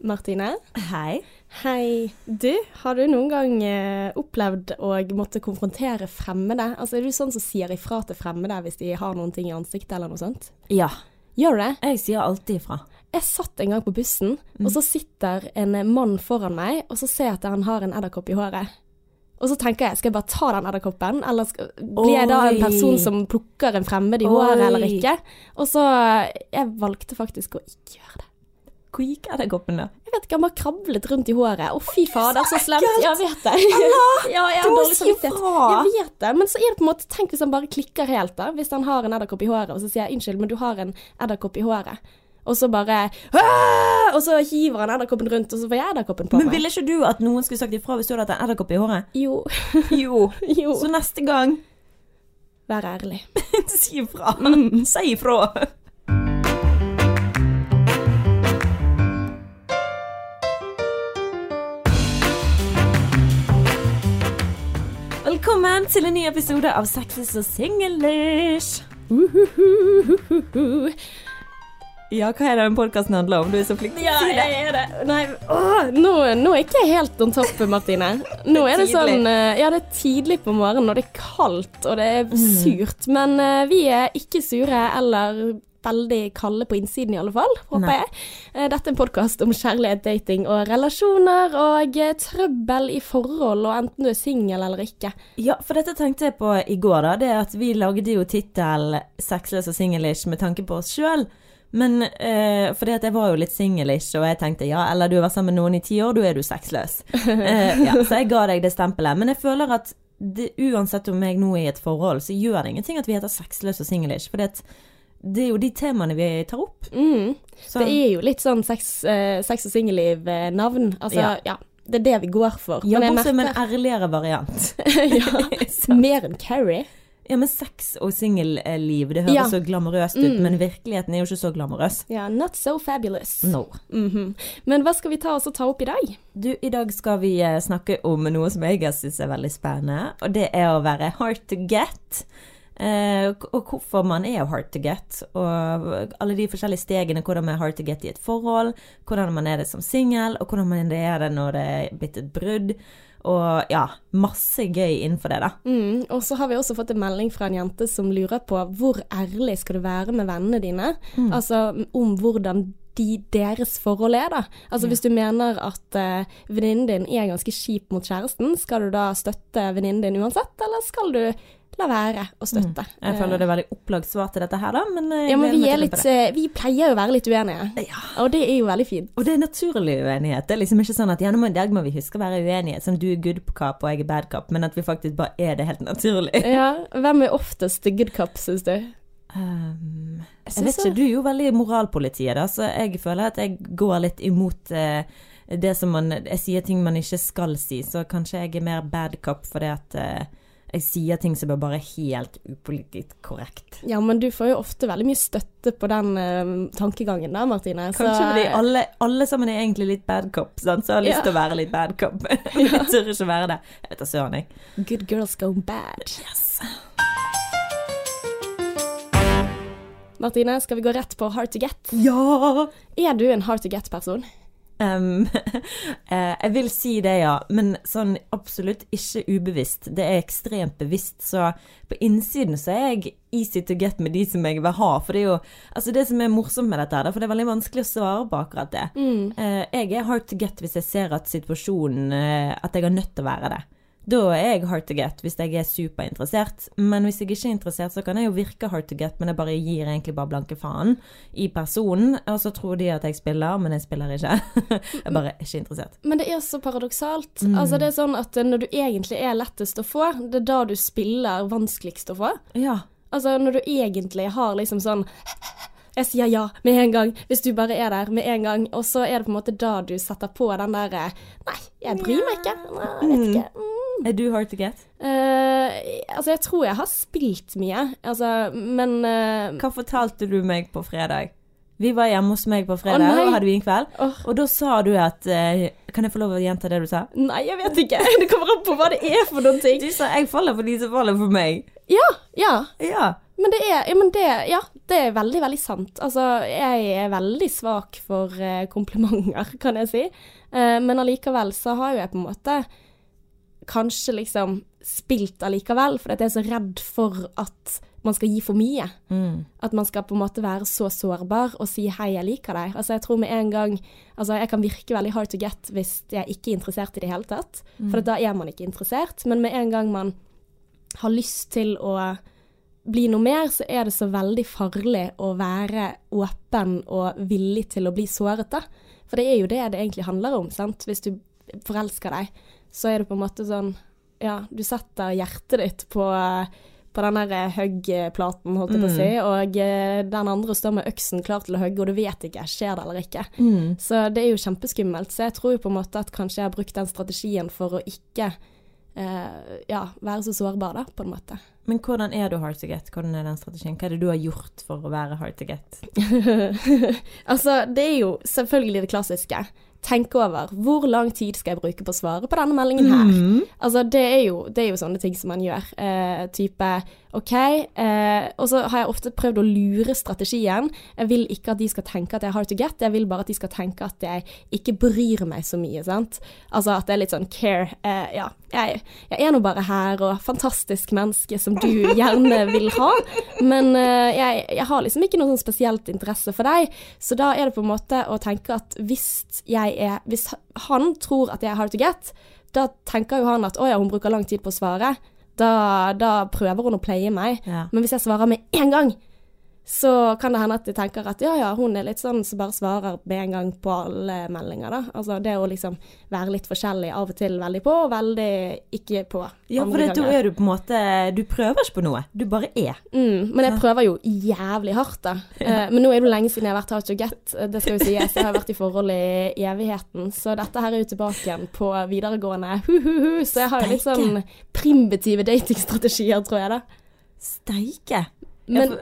Martine. Hei. Hei. Du, har du noen gang eh, opplevd å måtte konfrontere fremmede? Altså, Er du sånn som sier ifra til fremmede hvis de har noen ting i ansiktet eller noe sånt? Ja, Gjør du det? jeg sier alltid ifra. Jeg satt en gang på bussen, og så sitter en mann foran meg, og så ser jeg at han har en edderkopp i håret. Og så tenker jeg, skal jeg bare ta den edderkoppen, eller skal, blir jeg da en person som plukker en fremmed i håret eller ikke? Og så Jeg valgte faktisk å ikke gjøre det. Hvor gikk edderkoppen, da? Jeg vet ikke, han bare krablet rundt i håret. Å, fy fader, så slemt. Ja, jeg vet det. ja, jeg du må si. Jeg vet det, men så er det på en måte Tenk hvis han bare klikker helt, da. Hvis han har en edderkopp i håret, og så sier jeg unnskyld, men du har en edderkopp i håret. Og så bare «Åh!» Og så hiver han edderkoppen rundt, og så får jeg edderkoppen på meg. Men ville ikke du at noen skulle sagt ifra hvis du hadde hatt en edderkopp i håret? Jo. Jo. jo. Så neste gang, Vær ærlig. si ifra. Si ifra. Velkommen til en ny episode av Sexes og singlish. Ja, hva er det den podkasten handler om? Du er så flink til Ja, å si det. jeg er det. Nei, åh, nå, nå er ikke jeg helt on top, Martine. Nå er det sånn eh, Ja, det er tidlig på morgenen, og det er kaldt, og det er Mm. surt. Men eh, vi er ikke sure eller veldig kalde på innsiden, i alle fall. Håper Nei. jeg. Eh, Dette er en podkast om kjærlighet, dating og relasjoner, og eh, trøbbel i forhold, og enten du er singel eller ikke. Ja, for dette tenkte jeg på i går, da. Det at vi lagde jo tittel 'Sexløs og singlish' med tanke på oss sjøl. Men eh, fordi at jeg var jo litt singlish, og jeg tenkte ja, eller du har vært sammen med noen i ti år, da er du sexløs. Eh, ja, så jeg ga deg det stempelet. Men jeg føler at det, uansett om jeg nå er i et forhold, så gjør det ingenting at vi heter sexløs og singlish. For det er jo de temaene vi tar opp. Mm. Det er jo litt sånn sex, eh, sex og singelliv-navn. Altså, Ja. ja. Det er det vi går for. ja, Men også med en ærligere variant. ja. Mer enn Carrie. Ja, men sex og singelliv, det høres Ja. så glamorøst ut, men virkeligheten er jo ikke så glamorøs. Ja, not so fabulous. No. Mhm. Men hva skal vi ta oss og ta opp i dag? Du, i dag skal vi eh, snakke om noe som jeg syns er veldig spennende, og det er å være hard to get. Eh, og hvorfor man er hard to get, og alle de forskjellige stegene, hvordan man er hard to get i et forhold, hvordan man er det som singel, og hvordan man er det når det er blitt et brudd. Og ja, masse gøy innenfor det, da. Mm, og så har vi også fått en melding fra en jente som lurer på hvor ærlig skal du være med vennene dine? Altså om hvordan de, deres forhold er, da. Altså hvis du mener at uh, venninnen din er ganske kjip mot kjæresten, skal du da støtte venninnen din uansett, eller skal du la være å støtte? Jeg føler det er veldig opplagt svar til dette her, da, men eh, Ja, men vi, litt, eh, vi pleier jo å være litt uenige, Ja. og det er jo veldig fint. Og det er naturlig uenighet. Det er liksom ikke sånn at ja, må- i dag må vi huske å være uenige. som du er good cop og jeg er bad cop, men at vi faktisk bare er det helt naturlig. Ja, Hvem er oftest good cop, syns du? Um, jeg vet ikke, du er jo veldig moralpolitiet, da, så jeg føler at jeg går litt imot uh, det som man Jeg sier ting man ikke skal si, så kanskje jeg er mer bad cop fordi at eh, jeg sier ting som er bare helt upolitisk korrekt. Ja, men du får jo ofte veldig mye støtte på den uh, tankegangen da, Martine. Så, Kanskje fordi alle, alle sammen er egentlig litt bad cop, sant? så jeg har lyst Ja. til å være litt bad cop. Men jeg tør ikke være det. Jeg vet da søren, jeg. Good girls go bad. Yes. Martine, skal vi gå rett på hard to get? Ja! Er du en hard to get-person? Um, eh, jeg vil si det, ja. Men sånn absolutt ikke ubevisst. Det er ekstremt bevisst. Så på innsiden så er jeg easy to get med de som jeg vil ha. For det er jo altså det som er morsomt med dette, for det er veldig vanskelig å svare på akkurat det. Eh, jeg er hard to get hvis jeg ser at situasjonen eh, At jeg er nødt til å være det. Da er jeg hard to get hvis jeg er superinteressert. Men hvis jeg ikke er interessert, så kan jeg jo virke hard to get, men jeg bare gir egentlig bare blanke faen i personen. Og så tror de at jeg spiller, men jeg spiller ikke. jeg bare er ikke interessert. Men det er så paradoksalt. Altså, det er sånn at når du egentlig er lettest å få, det er da du spiller vanskeligst å få. Ja. Altså når du egentlig har liksom sånn jeg sier ja med en gang, hvis du bare er der med en gang. Og så er det på en måte da du setter på den derre Nei, jeg bryr meg ikke. Nei, jeg vet ikke. Mm. Er du hard to get? Uh, altså, jeg tror jeg har spilt mye, altså, men uh, Hva fortalte du meg på fredag? Vi var hjemme hos meg på fredag oh, og hadde vinkveld. Oh. Og da sa du at uh, Kan jeg få lov å gjenta det du sa? Nei, jeg vet ikke. Det kommer an på hva det er for noen ting. Du sa 'jeg faller for de som faller for meg'. Ja, ja. Ja. Men det er, ja, men det, ja, det er veldig, veldig sant. Altså, jeg er veldig svak for eh, komplimenter, kan jeg si. Eh, men allikevel så har jo jeg på en måte kanskje liksom spilt allikevel, fordi at jeg er så redd for at man skal gi for mye. Mm. At man skal på en måte være så sårbar og si 'hei, jeg liker deg'. Altså jeg tror med en gang Altså jeg kan virke veldig hard to get hvis jeg ikke er interessert i det hele tatt. For da er man ikke interessert. Men med en gang man har lyst til å bli noe mer, så er det så veldig farlig å være åpen og villig til å bli såret, da. For det er jo det det egentlig handler om, sant. Hvis du forelsker deg, så er det på en måte sånn Ja, du setter hjertet ditt på på den der høggplaten, holdt jeg på å si, og eh, den andre står med øksen klar til å hogge, og du vet ikke skjer det eller ikke. Mm. Så det er jo kjempeskummelt. Så jeg tror jo på en måte at kanskje jeg har brukt den strategien for å ikke ja, være så sårbar, da, på en måte. Men hvordan er du hard to get? Hvordan er den strategien? Hva er det du har gjort for å være hard to get? altså, det er jo selvfølgelig det klassiske. Tenk over hvor lang tid skal jeg bruke på å svare på denne meldingen her. Mm. Altså, det er, jo, det er jo sånne ting som man gjør. Eh, type OK. Eh, og så har jeg ofte prøvd å lure strategien. Jeg vil ikke at de skal tenke at jeg er hard to get, jeg vil bare at de skal tenke at jeg ikke bryr meg så mye, sant. Altså at det er litt sånn care. Eh, ja, jeg, jeg er nå bare her, og fantastisk menneske som du gjerne vil ha, men eh, jeg, jeg har liksom ikke noe sånn spesielt interesse for deg. Så da er det på en måte å tenke at hvis jeg er Hvis han tror at jeg er hard to get, da tenker jo han at å ja, hun bruker lang tid på å svare. Da, da prøver hun å pleie meg. Ja. Men hvis jeg svarer med en gang, så kan det hende at de tenker at ja, ja, hun er litt sånn som bare svarer med en gang på alle meldinger, da. Altså det å liksom være litt forskjellig, av og til veldig på, og veldig ikke på. Ja, for det, da er du på en måte Du prøver ikke på noe, du bare er. Mm, men jeg prøver jo jævlig hardt, da. Eh, men nå er det jo lenge siden jeg har vært hard to get. eh, Det skal jo sies. Jeg har vært i forhold i evigheten. Så dette her er jo tilbake igjen på videregående. Hu-hu-hu. Så jeg har jo litt sånn primitive datingstrategier, tror jeg, da. Steike. Men-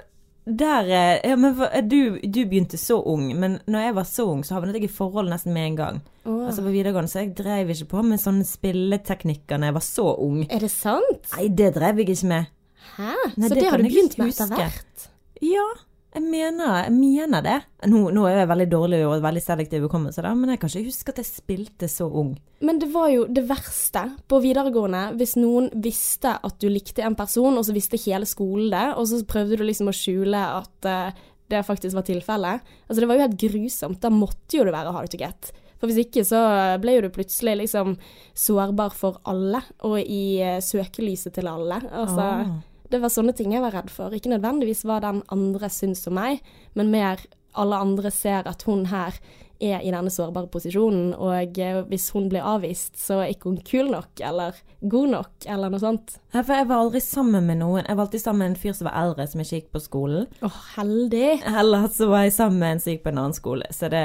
der, eh, ja, men eh, du, du begynte så ung, men når jeg var så ung, så havnet jeg i forhold nesten med en gang. Oh. Altså på videregående, Så jeg drev ikke på med sånne spilleteknikker når jeg var så ung. Er det sant? Nei, det drev jeg ikke med. Hæ? Nei, så det det, har du begynt med etter hvert? Ja, jeg mener, jeg mener det. Nå, nå er jeg veldig dårlig og veldig selektiv hukommelse, men jeg kan ikke huske at jeg spilte så ung. Men det var jo det verste på videregående hvis noen visste at du likte en person, og så visste hele skolen det, og så prøvde du liksom å skjule at uh, det faktisk var tilfellet. Altså det var jo helt grusomt. Da måtte jo det være hard to get. For hvis ikke så ble jo du plutselig liksom sårbar for alle, og i uh, søkelyset til alle. Altså Ah. Det var sånne ting jeg var redd for. Ikke nødvendigvis hva den andre syns om meg, men mer alle andre ser at hun her er i denne sårbare posisjonen, og eh, hvis hun blir avvist, så er ikke hun kul nok, eller god nok, eller noe sånt. Ja, for jeg var aldri sammen med noen. Jeg var alltid sammen med en fyr som var eldre, som ikke gikk på skolen. Åh, heldig. Eller så var jeg sammen med en som gikk på en annen skole. Så det,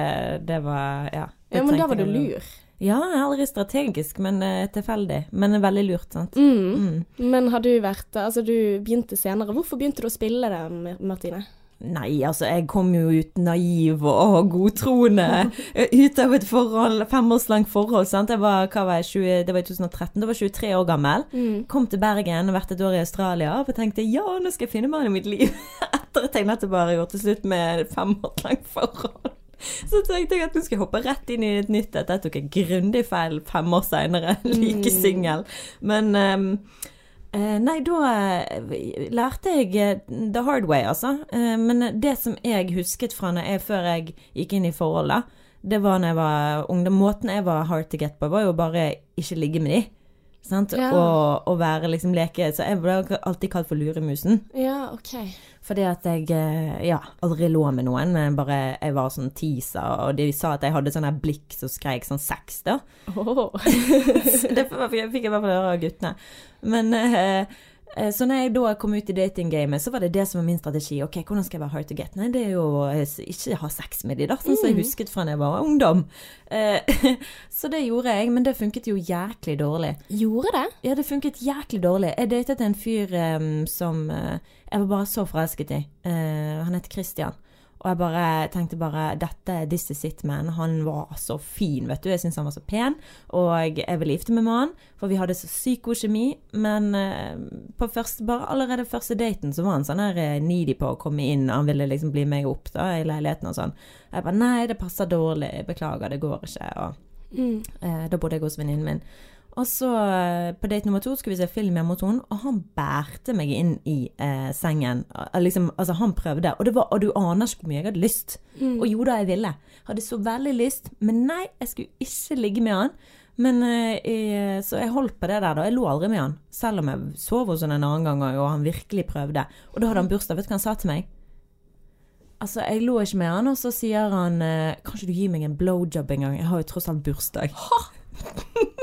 det var Ja. det Ja, men da var du å- lur. Ja, aldri strategisk, men uh, tilfeldig. Men veldig lurt, sant. Mm. Mm. Men har du vært Altså, du begynte senere. Hvorfor begynte du å spille det, Martine? Nei, altså, jeg kom jo ut naiv og, godtroende ut av et forhold, femårslangt forhold, sant. Jeg var, hva var jeg, 20, det var i 2013, da var jeg 23 år gammel. Mm. Kom til Bergen og vært et år i Australia og tenkte ja, nå skal jeg finne mannen i mitt liv. Etter at jeg nettopp bare gjort til slutt med et femårslangt forhold. Så tenkte jeg at nå skal jeg hoppe rett inn i et nytt et. Der tok jeg grundig feil fem år seinere. Like Mm. singel. Men eh, Nei, da eh, lærte jeg eh, the hard way, altså. Men det som jeg husket fra jeg, før jeg gikk inn i forholdet, det var når jeg var ung. Måten jeg var hard to get på, var jo bare ikke ligge med de. Sant? Ja. Og, og være liksom leke Så jeg ble alltid kalt for luremusen. Ja, OK. Fordi at jeg eh, ja, aldri lå med noen, men bare jeg var sånn tisa, og de sa at jeg hadde sånn blikk som skreik sånn sex, da. Oh. det fikk jeg i hvert fall høre av guttene. Men eh, eh, så når jeg da kom ut i datinggamet, så var det det som var min strategi. Ok, hvordan skal jeg være hard to get? Nei, det er jo eh, ikke ha sex med de, da, sånn som jeg husket fra da jeg var ungdom. Eh, så det gjorde jeg, men det funket jo jæklig dårlig. Gjorde det? Ja, det funket jæklig dårlig. Jeg datet en fyr som eh, jeg var bare så forelsket i. Eh, han het Christian. Og jeg bare tenkte bare Dette This Is It Man. Han var så fin, vet du. Jeg syns han var så pen. Og jeg ville gifte meg med han, for vi hadde så sykt god kjemi. Men eh, på første, bare allerede første daten så var han sånn her eh, needy på å komme inn. Han ville liksom bli meg opp da, i leiligheten og sånn. Jeg bare Nei, det passer dårlig. Beklager, det går ikke. Og Mm. Eh, da bodde jeg hos venninnen min. Og så eh, på date nummer to skulle vi se film hjemme hos henne, og han bærte meg inn i eh, sengen. Eh, Liksom, altså Han prøvde, og, det var, og du aner ikke hvor mye jeg hadde lyst. Og jo da, jeg ville. Hadde så veldig lyst, men nei, jeg skulle ikke ligge med han. Men eh, jeg, Så jeg holdt på det der, da. Jeg lå aldri med han. Selv om jeg sov hos han en annen gang, og han virkelig prøvde. Og da hadde han bursdag. Vet du hva han sa til meg? Altså, jeg lå ikke med han, og så sier han eh, Kanskje du gir meg en blowjob en gang? Jeg har jo tross alt bursdag.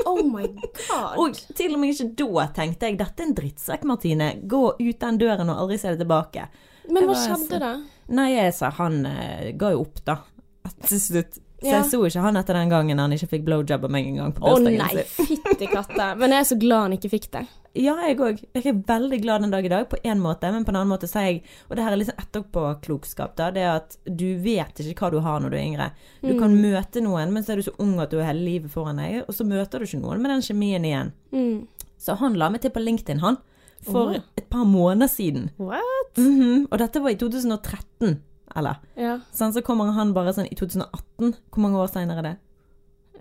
Oh my god. Og til og med ikke da tenkte jeg dette er en drittsekk, Martine. Gå ut den døren og aldri se det tilbake. Men hva skjedde da? Nei, jeg sa han eh, ga jo opp, da. Til slutt. Så jeg så ikke han etter den gangen han ikke fikk blowjob av meg en gang på Å nei, fytti katta. Men jeg er så glad han ikke fikk det. Ja, jeg òg. Jeg er veldig glad den dag i dag, på én måte, men på en annen måte så er jeg Og det her er liksom etterpåklokskap, da. Det er at du vet ikke hva du har når du er yngre. Du kan Mm. møte noen, men så er du så ung at du har hele livet foran deg, og så møter du ikke noen med den kjemien igjen. Mm. Så han la meg til på LinkedIn, han. For oh. et par måneder siden. What? Mhm, Og dette var i 2013, eller? Ja. Sånn, så kommer han bare sånn i 2018. Hvor mange år seinere er det?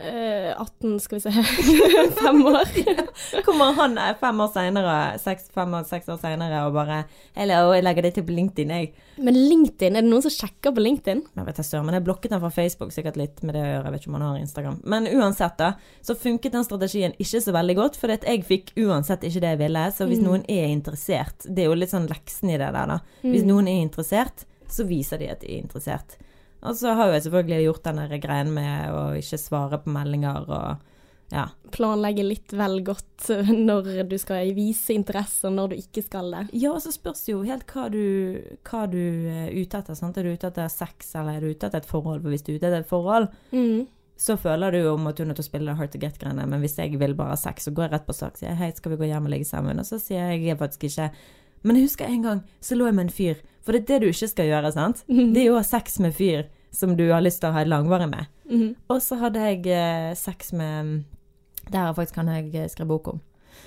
Eh, 18, skal vi se Fem år. Kommer han eh, fem år seinere, seks, fem seks år seinere og bare 'Hello, jeg legger det til på LinkedIn, jeg'. Men LinkedIn, er det noen som sjekker på LinkedIn? Jeg vet ikke, men jeg blokket den fra Facebook sikkert litt med det å gjøre. Jeg vet ikke om han har Instagram. Men uansett, da, så funket den strategien ikke så veldig godt. For jeg fikk uansett ikke det jeg ville. Så hvis noen er interessert Det er jo litt sånn leksen i det der, da. Hvis noen er interessert, så viser de at de er interessert. Og så har jo jeg selvfølgelig gjort den greien med å ikke svare på meldinger og ja. Planlegge litt vel godt når du skal vise interesse, og når du ikke skal det. Ja, og så spørs det jo helt hva du, hva du er ute etter. Sant? Er du ute etter sex, eller er du ute etter et forhold? For hvis du er ute etter et forhold, Mm. så føler du jo om at du er nødt til å spille hard to get-greiene. Men hvis jeg vil bare ha sex, så går jeg rett på sak. Sier hei, skal vi gå hjem og ligge sammen? Og så sier jeg jeg faktisk ikke Men jeg husker en gang så lå jeg med en fyr. For det er det du ikke skal gjøre, sant? Det er jo å ha sex med fyr som du har lyst til å ha et langvarig med. Mhm. Og så hadde jeg eh, sex med Det her faktisk kan jeg eh, skrive bok om.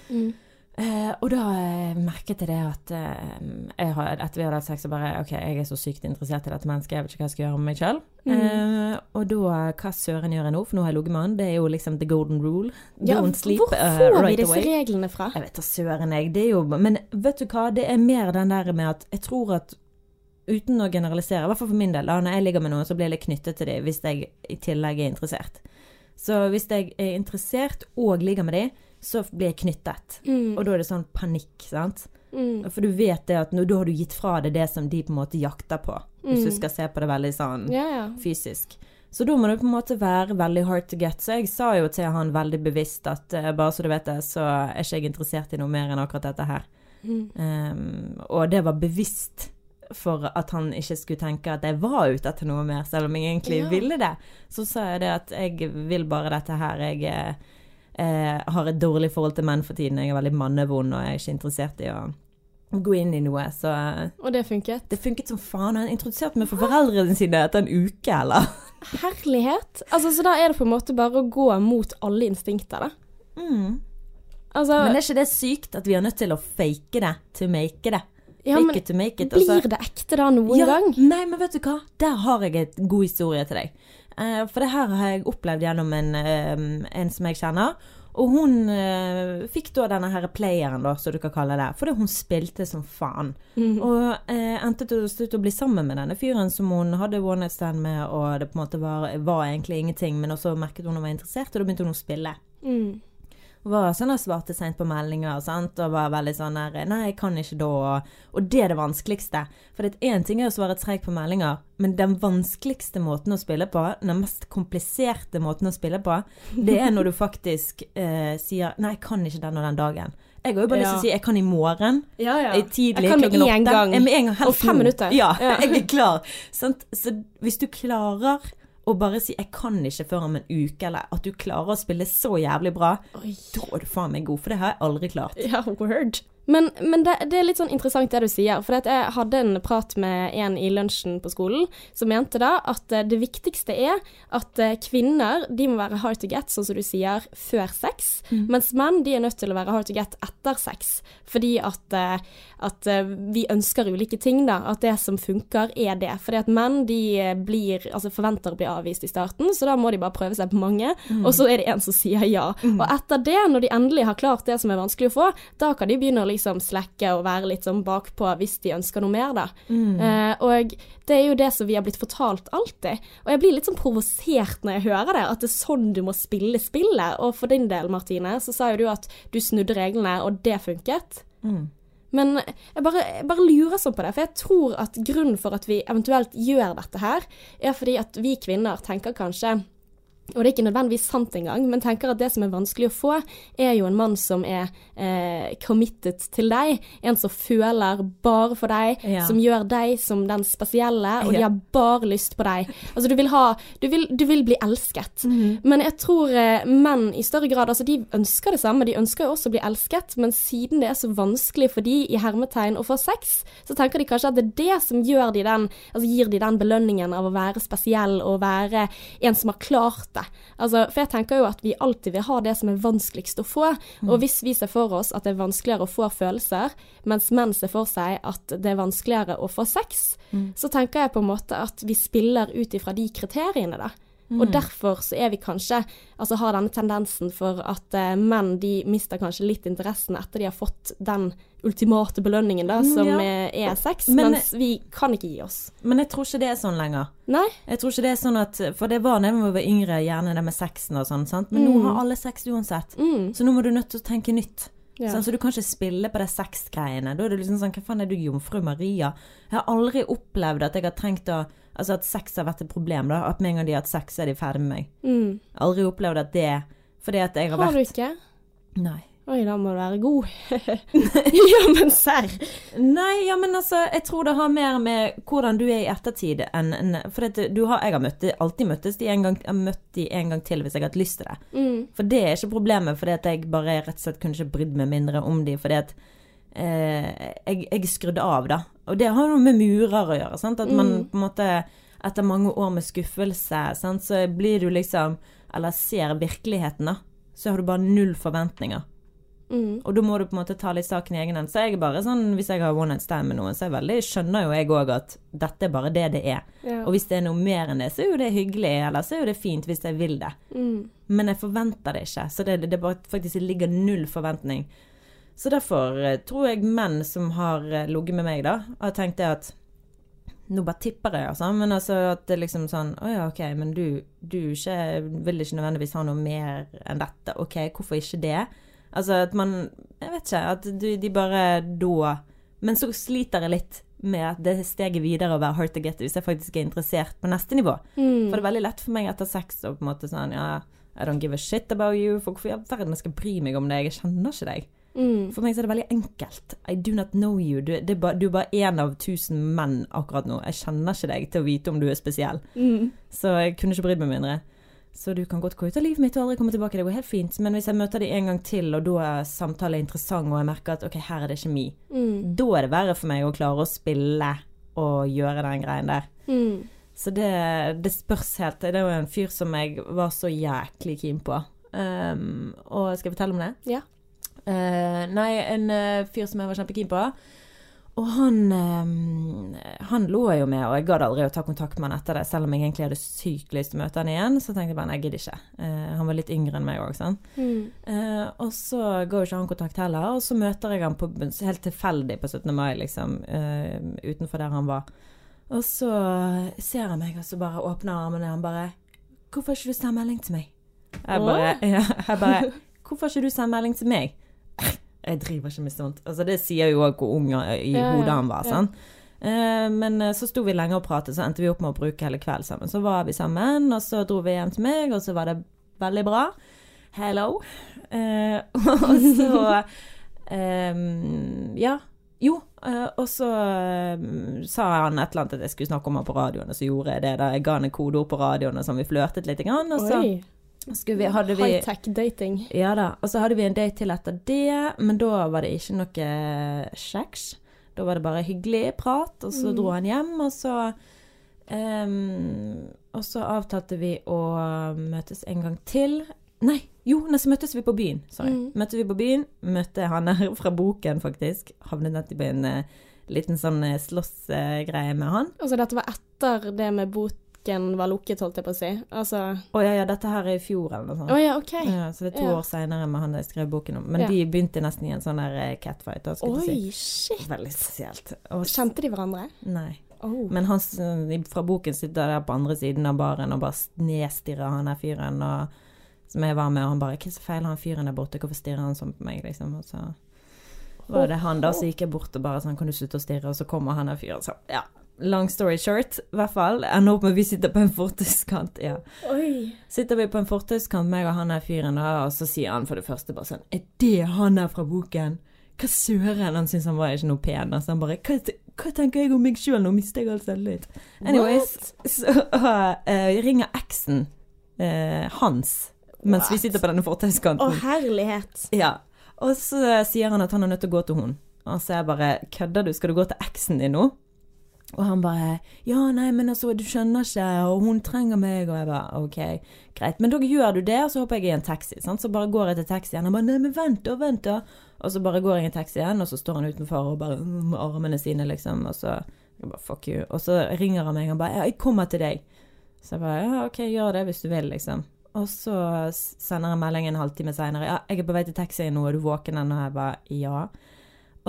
Mm. Eh, og da eh, merket jeg det at eh, jeg har, etter vi hadde hatt sex, så bare OK, jeg er så sykt interessert i dette mennesket, jeg vet ikke hva jeg skal gjøre med meg sjøl. Eh, og da, hva søren gjør jeg nå? For nå har jeg ligget med han. Det er jo liksom the golden rule. Ja, Don't sleep hvor eh, får vi right disse away. reglene fra? Jeg vet da søren, jeg. Det er jo Men vet du hva, det er mer den der med at jeg tror at Uten å generalisere, i hvert fall for min del, da når jeg ligger med noen, så blir jeg litt knyttet til dem hvis jeg i tillegg er interessert. Så hvis jeg er interessert og ligger med dem, så blir jeg knyttet. Mm. Og da er det sånn panikk, sant. Mm. For du vet det at nå, da har du gitt fra deg det som de på en måte jakter på. Hvis du Mm. skal se på det veldig sånn Ja, ja. fysisk. Så da må det på en måte være veldig hard to get. Så jeg sa jo til han veldig bevisst at uh, bare så du vet det, så er ikke jeg interessert i noe mer enn akkurat dette her. Mm. Um, og det var bevisst for at han ikke skulle tenke at jeg var ute etter noe mer, selv om jeg egentlig Ja. ville det. Så sa jeg det at jeg vil bare dette her. Jeg eh, har et dårlig forhold til menn for tiden. Jeg er veldig mannevond, og jeg er ikke interessert i å gå inn i noe. Så Og det funket? det funket som faen. Han introduserte meg for foreldrene sine etter en uke, eller? Herlighet. Altså, så da er det på en måte bare å gå mot alle instinkter, da. Mm. Altså, Men er ikke det sykt at vi er nødt til å fake det to make det? Ja, men it to make it. altså. blir det ekte da noen ja, gang? Nei, men vet du hva? Der har jeg en god historie til deg. Uh, for det her har jeg opplevd gjennom en, uh, en som jeg kjenner. Og hun uh, fikk da denne her playeren, da, som du kan kalle det. Fordi hun spilte som faen. Mhm. Og eh, endte til slutt å bli sammen med denne fyren som hun hadde one night stand med, og det på en måte var, var egentlig ingenting, men også merket hun hun var interessert, og da begynte hun å spille. Mm. Var sånn og svarte seint på meldinger sant? og var veldig sånn der Nei, jeg kan ikke da. Og, og det er det vanskeligste. For det er én ting er å svare treigt på meldinger, men den vanskeligste måten å spille på, den mest kompliserte måten å spille på, det er når du faktisk eh, sier Nei, jeg kan ikke den og den dagen. Jeg har jo bare lyst til å si jeg kan i morgen. Ja, ja. Tidlig, Jeg kan med en gang. Jeg, Med en gang, helst og fem minutter. Ja, Ja. jeg er klar. Sant? Så hvis du klarer å bare si 'jeg kan ikke før om en uke', eller at du klarer å spille så jævlig bra, Oi. da er du faen meg god, for det har jeg aldri klart. Ja, word. Men, men det, det, er litt sånn interessant det du sier. For jeg hadde en prat med en i lunsjen på skolen som mente da at eh, det viktigste er at eh, kvinner de må være hard to get, sånn som du sier, før sex. Mm. Mens menn de er nødt til å være hard to get etter sex. Fordi at, eh, at vi ønsker ulike ting, da. At det som funker, er det. Fordi at menn de blir, altså forventer å bli avvist i starten, så da må de bare prøve seg på mange. Mm. Og så er det en som sier ja. Mm. Og etter det, når de endelig har klart det som er vanskelig å få, da kan de begynne å liksom slekke og være litt sånn bakpå hvis de ønsker noe mer, da. Mm. Eh, og det er jo det som vi har blitt fortalt alltid. Og jeg blir litt sånn provosert når jeg hører det, at det er sånn du må spille spillet. Og for din del, Martine, så sa jo du at du snudde reglene, og det funket. Mm. Men jeg bare, jeg bare, lurer sånn på det, for jeg tror at grunnen for at vi eventuelt gjør dette her, er fordi at vi kvinner tenker kanskje og det er ikke nødvendigvis sant engang, men tenker at det som er vanskelig å få, er jo en mann som er eh, committed til deg. En som føler bare for deg, ja. som gjør deg som den spesielle, og ja. de har bare lyst på deg. Altså du vil ha Du vil, du vil bli elsket. Mm -hmm. Men jeg tror eh, menn i større grad Altså de ønsker det samme, de ønsker jo også å bli elsket, men siden det er så vanskelig for de i hermetegn å få sex, så tenker de kanskje at det er det som de den Altså gir de den belønningen av å være spesiell og være en som har klart det. Altså, for jeg tenker jo at vi alltid vil ha det som er vanskeligst å få. Mm. Og hvis vi ser for oss at det er vanskeligere å få følelser, mens menn ser for seg at det er vanskeligere å få sex, mm. så tenker jeg på en måte at vi spiller ut ifra de kriteriene, da. Mm. Og derfor så er vi kanskje Altså har denne tendensen for at uh, menn de mister kanskje litt interessen etter de har fått den ultimate belønningen, da, som ja. er sex, men, mens vi kan ikke gi oss. Men jeg tror ikke det er sånn lenger. Nei? Jeg tror ikke det er sånn at For det var da vi var yngre, gjerne det med sexen og sånn, sant. Men mm. nå har alle sex uansett. Mm. Så nå må du nødt til å tenke nytt. Ja. Sånn, så du kan ikke spille på de sexgreiene. Da er det liksom sånn Hva faen er du, jomfru Maria? Jeg har aldri opplevd at jeg har trengt å Altså at sex har vært et problem, da. At med en gang de har hatt sex, er de ferdig med meg. Mm. Aldri opplevd at det Fordi at jeg har, har vært Har du ikke? Nei. Oi, da må du være god. ja, men serr. Nei, ja, men altså, jeg tror det har mer med hvordan du er i ettertid enn en, For det, du har, jeg har møtt, alltid møttes de en gang, jeg har møtt de en gang til hvis jeg har hatt lyst til det. Mm. For det er ikke problemet, fordi at jeg bare rett og slett kunne ikke brydd meg mindre om de, fordi at jeg, jeg skrudde av, da. Og det har noe med murer å gjøre, sant. At man mm. på en måte etter mange år med skuffelse, sant, så blir du liksom Eller ser virkeligheten, da. Så har du bare null forventninger. Mm. Og da må du på en måte ta litt saken i egen hånd. Så jeg bare sånn, hvis jeg har one night stand med noen, så er veldig, skjønner jo jeg òg at dette er bare det det er. Ja. Og hvis det er noe mer enn det, så er jo det hyggelig, eller så er jo det fint hvis jeg vil det. Mm. Men jeg forventer det ikke. Så det, det bare faktisk ligger null forventning. Så derfor eh, tror jeg menn som har eh, ligget med meg, da, har tenkt det at nå bare tipper jeg, altså. Men altså at det liksom sånn Å ja, OK, men du, du ikke, vil ikke nødvendigvis ha noe mer enn dette. OK, hvorfor ikke det? Altså at man Jeg vet ikke. At de, de bare da Men så sliter jeg litt med at det steget videre å være hard to get hvis jeg faktisk er interessert på neste nivå. Mm. For det er veldig lett for meg etter sex å på en måte sånn Ja, I don't give a shit about you. For hvorfor i all verden skal jeg bry meg om deg? Jeg kjenner ikke deg. Mm. For meg så er det veldig enkelt. I do not know you. Du, er, bare, du er bare én av tusen menn akkurat nå. Jeg kjenner ikke deg til å vite om du er spesiell. Mm. Så jeg kunne ikke brydd meg mindre. Så du kan godt gå ut av livet mitt og aldri komme tilbake. Det går helt fint. Men hvis jeg møter deg en gang til, og da er samtalen interessant, og jeg merker at OK, her er det kjemi, mm. da er det verre for meg å klare å spille og gjøre den greien der. Mm. Så det, det, spørs helt. Det er jo en fyr som jeg var så jæklig keen på. Um, og skal jeg fortelle om det? Ja. Uh, nei, en uh, fyr som jeg var kjempekeen på. Og han, eh, han lå jo med, og jeg gadd aldri å ta kontakt med han etter det, selv om jeg egentlig hadde sykt lyst til å møte han igjen. Så tenkte jeg bare nei, jeg gidder ikke. Uh, han var litt yngre enn meg òg, sant. Mm. Uh, og så går jo ikke han kontakt heller, og så møter jeg han på, helt tilfeldig på 17. mai, liksom, uh, utenfor der han var. Og så ser han meg, og så bare åpner armene, og han bare 'Hvorfor har ikke du sendt melding til meg?' Jeg bare, ja, jeg bare 'Hvorfor har ikke du sendt melding til meg?' Jeg driver ikke med sånt. Altså, det sier jo òg hvor ung i hodet han var. Uh, men uh, så sto vi lenge og pratet, så endte vi opp med å bruke hele kvelden sammen. Så var vi sammen, og så dro vi hjem til meg, og så var det veldig bra. Hello. Eh, og så eh, Ja. Jo, og så sa han et eller annet at jeg skulle snakke om han på radioen, og så gjorde jeg det. da Jeg ga han et kodeord på radioen, og så vi flørtet litt. Og så, skulle vi, hadde vi High-tech dating. Ja da. Og så hadde vi en date til etter det, men da var det ikke noe kjeks. Da var det bare hyggelig prat, og så Mm. dro han hjem, og så um, Og så avtalte vi å møtes en gang til. Nei, jo, nei, så møttes vi på byen. Sorry. Mm. Møtte vi på byen. Møtte han her fra boken, faktisk. Havnet nettopp i en eh, liten sånn uh, slåssgreie med han. Altså, dette var etter det med boken var lukket, holdt jeg på å si. Altså Å ja, ja, dette her er i fjor, eller noe sånt. Oh, ja, okay. Ja, så det er to Ja. år seinere med han jeg skrev boken om. Men de begynte nesten i en sånn der eh, catfight. da, Oi, si. shit. Veldig spesielt. Og, Kjente de hverandre? nei. Oh. Men han fra boken sitter der på andre siden av baren og bare nedstirrer han der fyren og, som jeg var med, og han bare 'Hva er så feil han fyren der borte, hvorfor stirrer han sånn på meg?' liksom. Og så var det han da, så gikk jeg bort og bare sånn 'Kan du slutte å stirre?' Og så kommer han der fyren sånn. Ja. Long story short, i hvert fall. Ender opp med at vi sitter på en fortauskant. Ja. Oi. Sitter vi på en fortauskant, meg og han der fyren, da, og så sier han for det første bare sånn 'Er det han der fra boken?' Hva søren? Han syns han var ikke noe pen. Altså han bare hva, hva tenker jeg om meg sjøl? Nå mister jeg all selvtillit. Anyways, så uh, ringer eksen uh, hans mens vi sitter på denne Å, fortauskanten. herlighet. Ja. Og så sier han at han er nødt til å gå til hun. Og så er jeg bare Kødder du? Skal du gå til eksen din nå? Og han bare Ja, nei, men altså, du skjønner ikke, og hun trenger meg, og jeg bare OK, greit. Men da gjør du det, og så hopper jeg i en taxi. Sant? Så bare går jeg til taxien. Han bare Nei, men vent da, vent da. Og så bare går jeg i en taxi igjen, og så står han utenfor og bare mm, med armene sine, liksom. Og så jeg bare fuck you. Og så ringer han meg, og bare Ja, jeg kommer til deg. Så jeg bare Ja, OK, gjør det hvis du vil, liksom. Og så sender han melding en halvtime seinere. Ja, jeg er på vei til taxien nå, er du våken ennå? Jeg bare ja.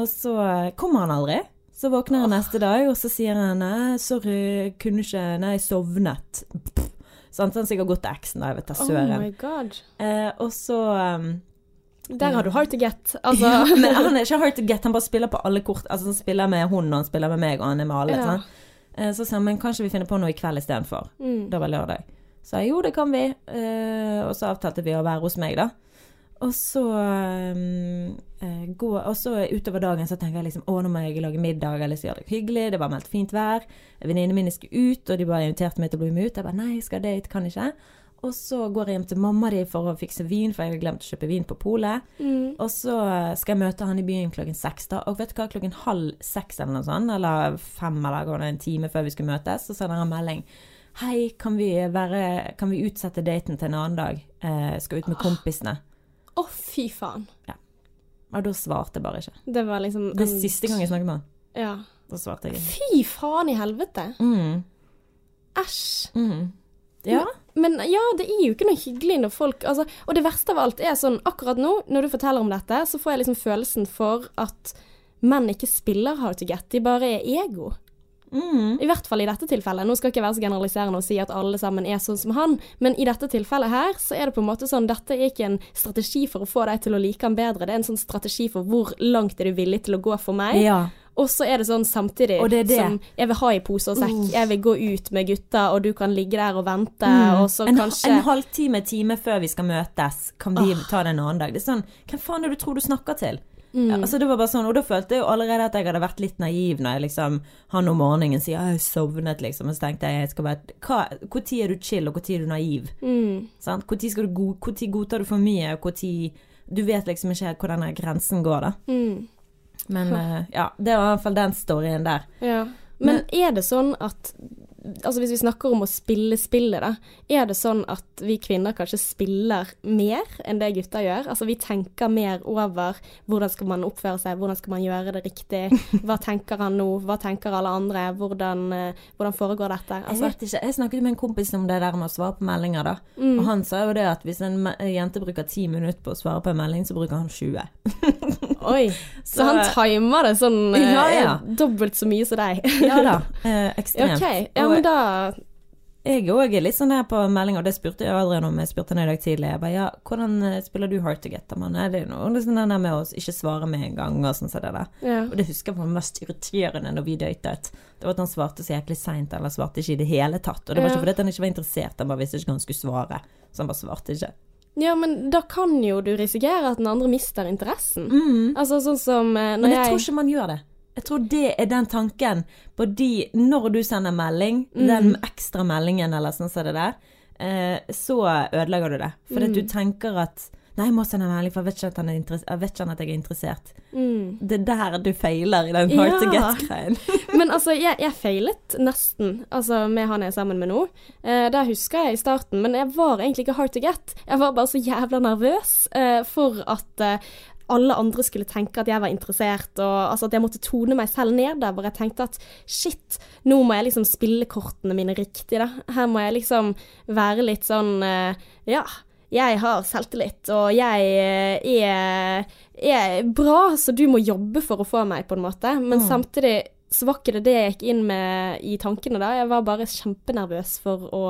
Og så kommer han aldri. Så våkner han neste dag, og så sier han nei, sorry, kunne ikke Nei, sovnet. Pff. Sant, han sikkert gått til eksen, da. Jeg vet da Oh søren. my god. eh, og så um, Der har du hard to get. Altså ja, Men han er ikke hard to get, han bare spiller på alle kort. Altså Han spiller med hun, og han spiller med meg, og han er med alle. Ja. Sånn. Eh, så sier han men kanskje vi finner på noe i kveld istedenfor. mm. Det var lørdag. Så jeg jo, det kan vi. Eh, og så avtalte vi å være hos meg, da. Og så um, går, Og så utover dagen så tenker jeg liksom å, nå må jeg lage middag eller så gjør det hyggelig. Det var meldt fint vær. Venninnene mine skulle ut, og de bare inviterte meg til å bli med ut. Jeg bare nei, jeg skal date, kan ikke. Og så går jeg hjem til mamma di for å fikse vin, for jeg har glemt å kjøpe vin på polet. Mm. Og så skal jeg møte han i byen klokken seks, da. Og vet du hva, klokken halv seks eller noe sånt, eller fem, eller en time før vi skal møtes, så sender han melding. Hei, kan vi, være, kan vi utsette daten til en annen dag? Eh, skal ut med kompisene. Å, fy faen. Og da svarte jeg bare ikke. Det var liksom Det er siste gang jeg snakket med han. Ja. Da svarte jeg ikke. Fy faen i helvete. Mm. Æsj. Mm. Ja. Men ja, det er jo ikke noe hyggelig når folk altså, Og det verste av alt er sånn akkurat nå, når du forteller om dette, så får jeg liksom følelsen for at menn ikke spiller hard to get, de bare er ego. Mm. I hvert fall i dette tilfellet. Nå skal ikke være så generaliserende og si at alle sammen er sånn som han, men i dette tilfellet her, så er det på en måte sånn Dette er ikke en strategi for å få deg til å like han bedre, det er en sånn strategi for hvor langt er du villig til å gå for meg. ja. Og så er det sånn samtidig det det. som Jeg vil ha i pose og sekk, jeg vil gå ut med gutta, og du kan ligge der og vente, Mm. og så en, kanskje en halvtime, time før vi skal møtes, kan vi ta det en annen dag. Det er sånn, Hvem faen er det du tror du snakker til? Mm. Ja, altså det var bare sånn, Og da følte jeg jo allerede at jeg hadde vært litt naiv når jeg liksom Han om morgenen sier 'jeg har sovnet', liksom. Og så tenkte jeg jeg skal være tid er du chill, og tid er du naiv? mm. Sant? Du go godtar du for mye, og når Du vet liksom ikke helt hvor denne grensen går, da. Mm. Men eh, ja, det var i hvert fall den storyen der. Ja. Men er det sånn at Altså Hvis vi snakker om å spille spillet, da. Er det sånn at vi kvinner kanskje spiller mer enn det gutter gjør? Altså vi tenker mer over hvordan skal man oppføre seg, hvordan skal man gjøre det riktig? Hva tenker han nå, hva tenker alle andre, hvordan, eh, hvordan foregår dette? Jeg Altså, vet ikke, jeg snakket med en kompis om det der med å svare på meldinger, da. mm. Og han sa jo det at hvis en jente bruker ti minutter på å svare på en melding, så bruker han 20. Oi. Så, han timer det sånn eh, Ja, ja. dobbelt så mye som deg? Ja da, eh, ekstremt. Okay. Ja, men da jeg òg er litt sånn der på meldinger, det spurte jeg Adrian om, jeg spurte han i dag tidlig. Jeg bare ja, hvordan eh, spiller du hard to get? da, mann? Er det noe liksom der med å ikke svare med en gang, og sånn som det der. ja. Og det husker jeg var mest irriterende når vi datet. Det var at han svarte så jæklig seint, eller svarte ikke i det hele tatt. Og det var Ja. ikke fordi at han ikke var interessert, han bare visste ikke hva han skulle svare. Så han bare svarte ikke. ja, men da kan jo du risikere at den andre mister interessen. Mm. Altså sånn som når jeg Men jeg tror ikke man gjør det. Jeg tror det er den tanken på de Når du sender melding, Mm. den ekstra meldingen eller sånn som det der, eh, så ødelegger du det. For Mm. du tenker at Nei, jeg må sende en melding, for jeg vet ikke at, han jeg er interessert. Mm. Det er der du feiler i den hard to get-greien. Men altså, jeg, jeg feilet nesten, altså med han jeg er sammen med nå. Eh, det husker jeg i starten, men jeg var egentlig ikke hard to get. Jeg var bare så jævla nervøs eh, for at eh, alle andre skulle tenke at jeg var interessert, og altså at jeg måtte tone meg selv ned der, hvor jeg tenkte at shit, nå må jeg liksom spille kortene mine riktig, da. Her må jeg liksom være litt sånn eh, ja. Jeg har selvtillit, og jeg eh, er, er bra, så du må jobbe for å få meg, på en måte. Men Mm. samtidig så var ikke det det jeg gikk inn med i tankene da. Jeg var bare kjempenervøs for å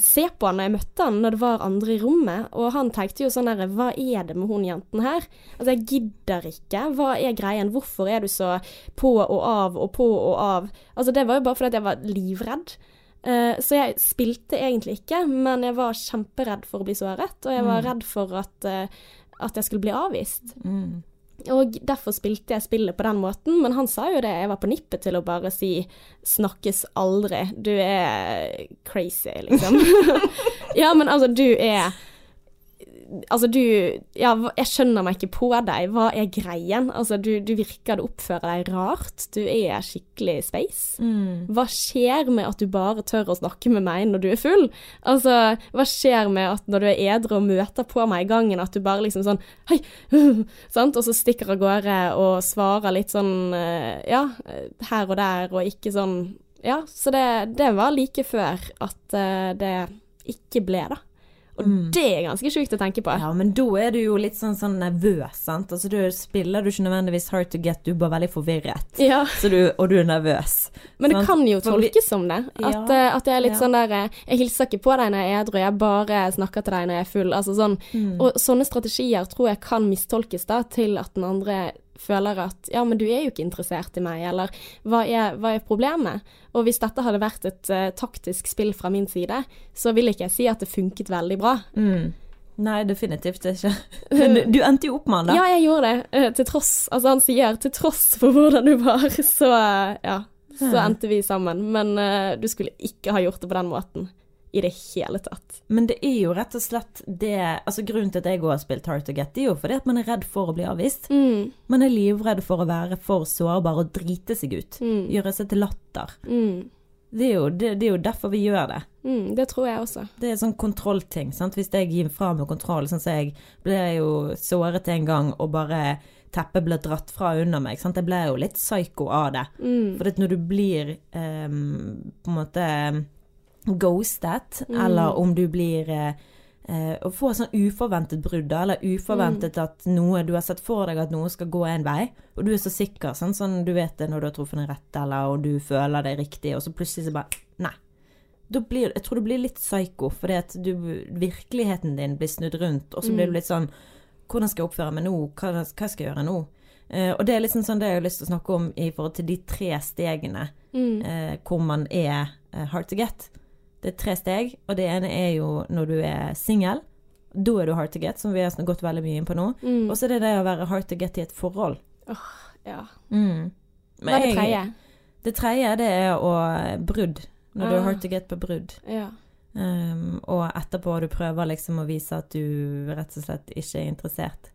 se på han når jeg møtte han, når det var andre i rommet. Og han tenkte jo sånn herre, hva er det med hun jenten her? Altså, jeg gidder ikke. Hva er greien? Hvorfor er du så på og av og på og av? Altså, det var jo bare fordi jeg var livredd. Eh, så jeg spilte egentlig ikke, men jeg var kjemperedd for å bli såret, og jeg var Mm. redd for at, eh, at jeg skulle bli avvist. Mm. Og derfor spilte jeg spillet på den måten, men han sa jo det. Jeg var på nippet til å bare si 'snakkes aldri'. Du er crazy, liksom. ja, men altså, du er Altså, du Ja, jeg skjønner meg ikke på deg. Hva er greien? Altså, du, du virker du oppfører deg rart. Du er skikkelig space. Mm. Hva skjer med at du bare tør å snakke med meg når du er full? Altså, hva skjer med at når du er edru og møter på meg i gangen, at du bare liksom sånn Hei! sant? Og så stikker av gårde og svarer litt sånn eh, Ja, her og der, og ikke sånn Ja, så det, det var like før at eh, det ikke ble, da. Og Mm. det er ganske sjukt å tenke på. Ja, men da er du jo litt sånn, sånn nervøs, sant. Altså du spiller du ikke nødvendigvis hard to get, du er bare veldig forvirret. Ja. Så du, og du er nervøs. Men det kan jo tolkes som det. At, Ja, eh, at jeg er litt ja. sånn der eh, Jeg hilser ikke på deg når jeg er edru, jeg bare snakker til deg når jeg er full. Altså sånn. Mm. Og sånne strategier tror jeg kan mistolkes da til at den andre føler at ja, men du er jo ikke interessert i meg, eller hva er, hva er problemet? Og hvis dette hadde vært et uh, taktisk spill fra min side, så vil ikke jeg si at det funket veldig bra. Mm. Nei, definitivt ikke. Men du, endte jo opp med han, da. Ja, jeg gjorde det, eh, til tross Altså, han sier til tross for hvordan du var, så ja. Så endte vi sammen. Men uh, du skulle ikke ha gjort det på den måten. I det hele tatt. Men det er jo rett og slett det Altså Grunnen til at jeg også har spilt Hard to Get, det er jo fordi at man er redd for å bli avvist. Mm, Man er livredd for å være for sårbar og drite seg ut. mm, Gjøre seg til latter. mm, Det er, jo, det, det er jo derfor vi gjør det. mm, det tror jeg også. Det er sånn kontrollting. sant? Hvis jeg gir fra meg kontroll, sånn som jeg ble jo såret en gang og bare teppet ble dratt fra under meg. sant? Jeg ble jo litt psyko av det. Mm, For når du blir um, på en måte ghostet, Mm. eller om du blir eh, og får sånn uforventet brudd, eller uforventet Mm. at noe Du har sett for deg at noe skal gå en vei, og du er så sikker, sånn, sånn du vet det når du har truffet en rett, eller og du føler det riktig, og så plutselig så bare Nei. Blir, jeg tror du blir litt psyko, fordi at du, virkeligheten din blir snudd rundt, og så blir Mm. du litt sånn Hvordan skal jeg oppføre meg nå? Hva, hva skal jeg gjøre nå? Eh, og det er liksom sånn det jeg har lyst til å snakke om i forhold til de tre stegene mm, eh, hvor man er eh, hard to get. Det er tre steg, og det ene er jo når du er singel. Da er du hard to get, som vi har gått veldig mye inn på nå. mm. Og så er det det å være hard to get i et forhold. ja. Mm. Hva er det tredje? Det tredje det er å brudd. Når du er Ah. hard to get på brudd. Ja. Um, og etterpå du prøver liksom å vise at du rett og slett ikke er interessert.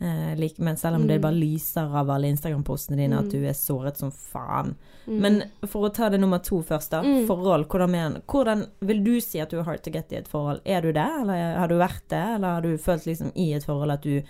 Eh, like, men selv om det Mm. bare lyser av alle Instagram-postene dine at Mm. du er såret som faen. Mm. Men for å ta det nummer to først, da. Mm. Forhold. Hvordan, men, hvordan vil du si at du er hard to get i et forhold? Er du det, eller har du vært det? Eller har du følt liksom i et forhold at du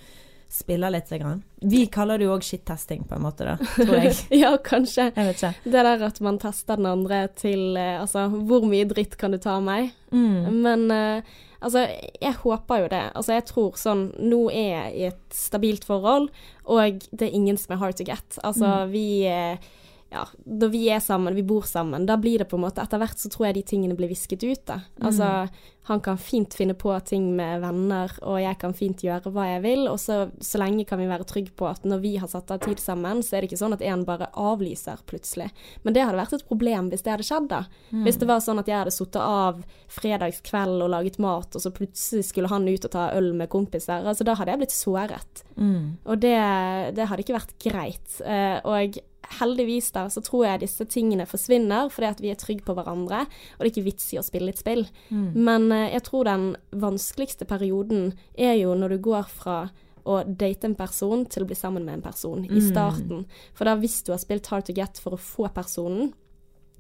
spiller litt? Grann? Vi kaller det jo òg shit-testing, på en måte, da, tror jeg. ja, kanskje. Jeg vet ikke. Det der at man tester den andre til eh, Altså, hvor mye dritt kan du ta av meg? Mm. Men eh, altså, jeg håper jo det. Altså, jeg tror sånn Nå er jeg i et stabilt forhold, og det er ingen som er hard to get. Altså, vi eh, ja, når vi er sammen, vi bor sammen, da blir det på en måte Etter hvert så tror jeg de tingene blir visket ut, da. Altså, han kan fint finne på ting med venner, og jeg kan fint gjøre hva jeg vil, og så, så lenge kan vi være trygge på at når vi har satt av tid sammen, så er det ikke sånn at en bare avlyser plutselig. Men det hadde vært et problem hvis det hadde skjedd, da. Hvis det var sånn at jeg hadde sittet av fredagskveld og laget mat, og så plutselig skulle han ut og ta øl med kompiser, altså da hadde jeg blitt såret. Mm. Og det, det hadde ikke vært greit. Uh, og heldigvis da, så tror jeg disse tingene forsvinner fordi at vi er trygge på hverandre, og det er ikke vits i å spille et spill. Men eh, jeg tror den vanskeligste perioden er jo når du går fra å date en person til å bli sammen med en person i starten. For da hvis du har spilt Hard to Get for å få personen,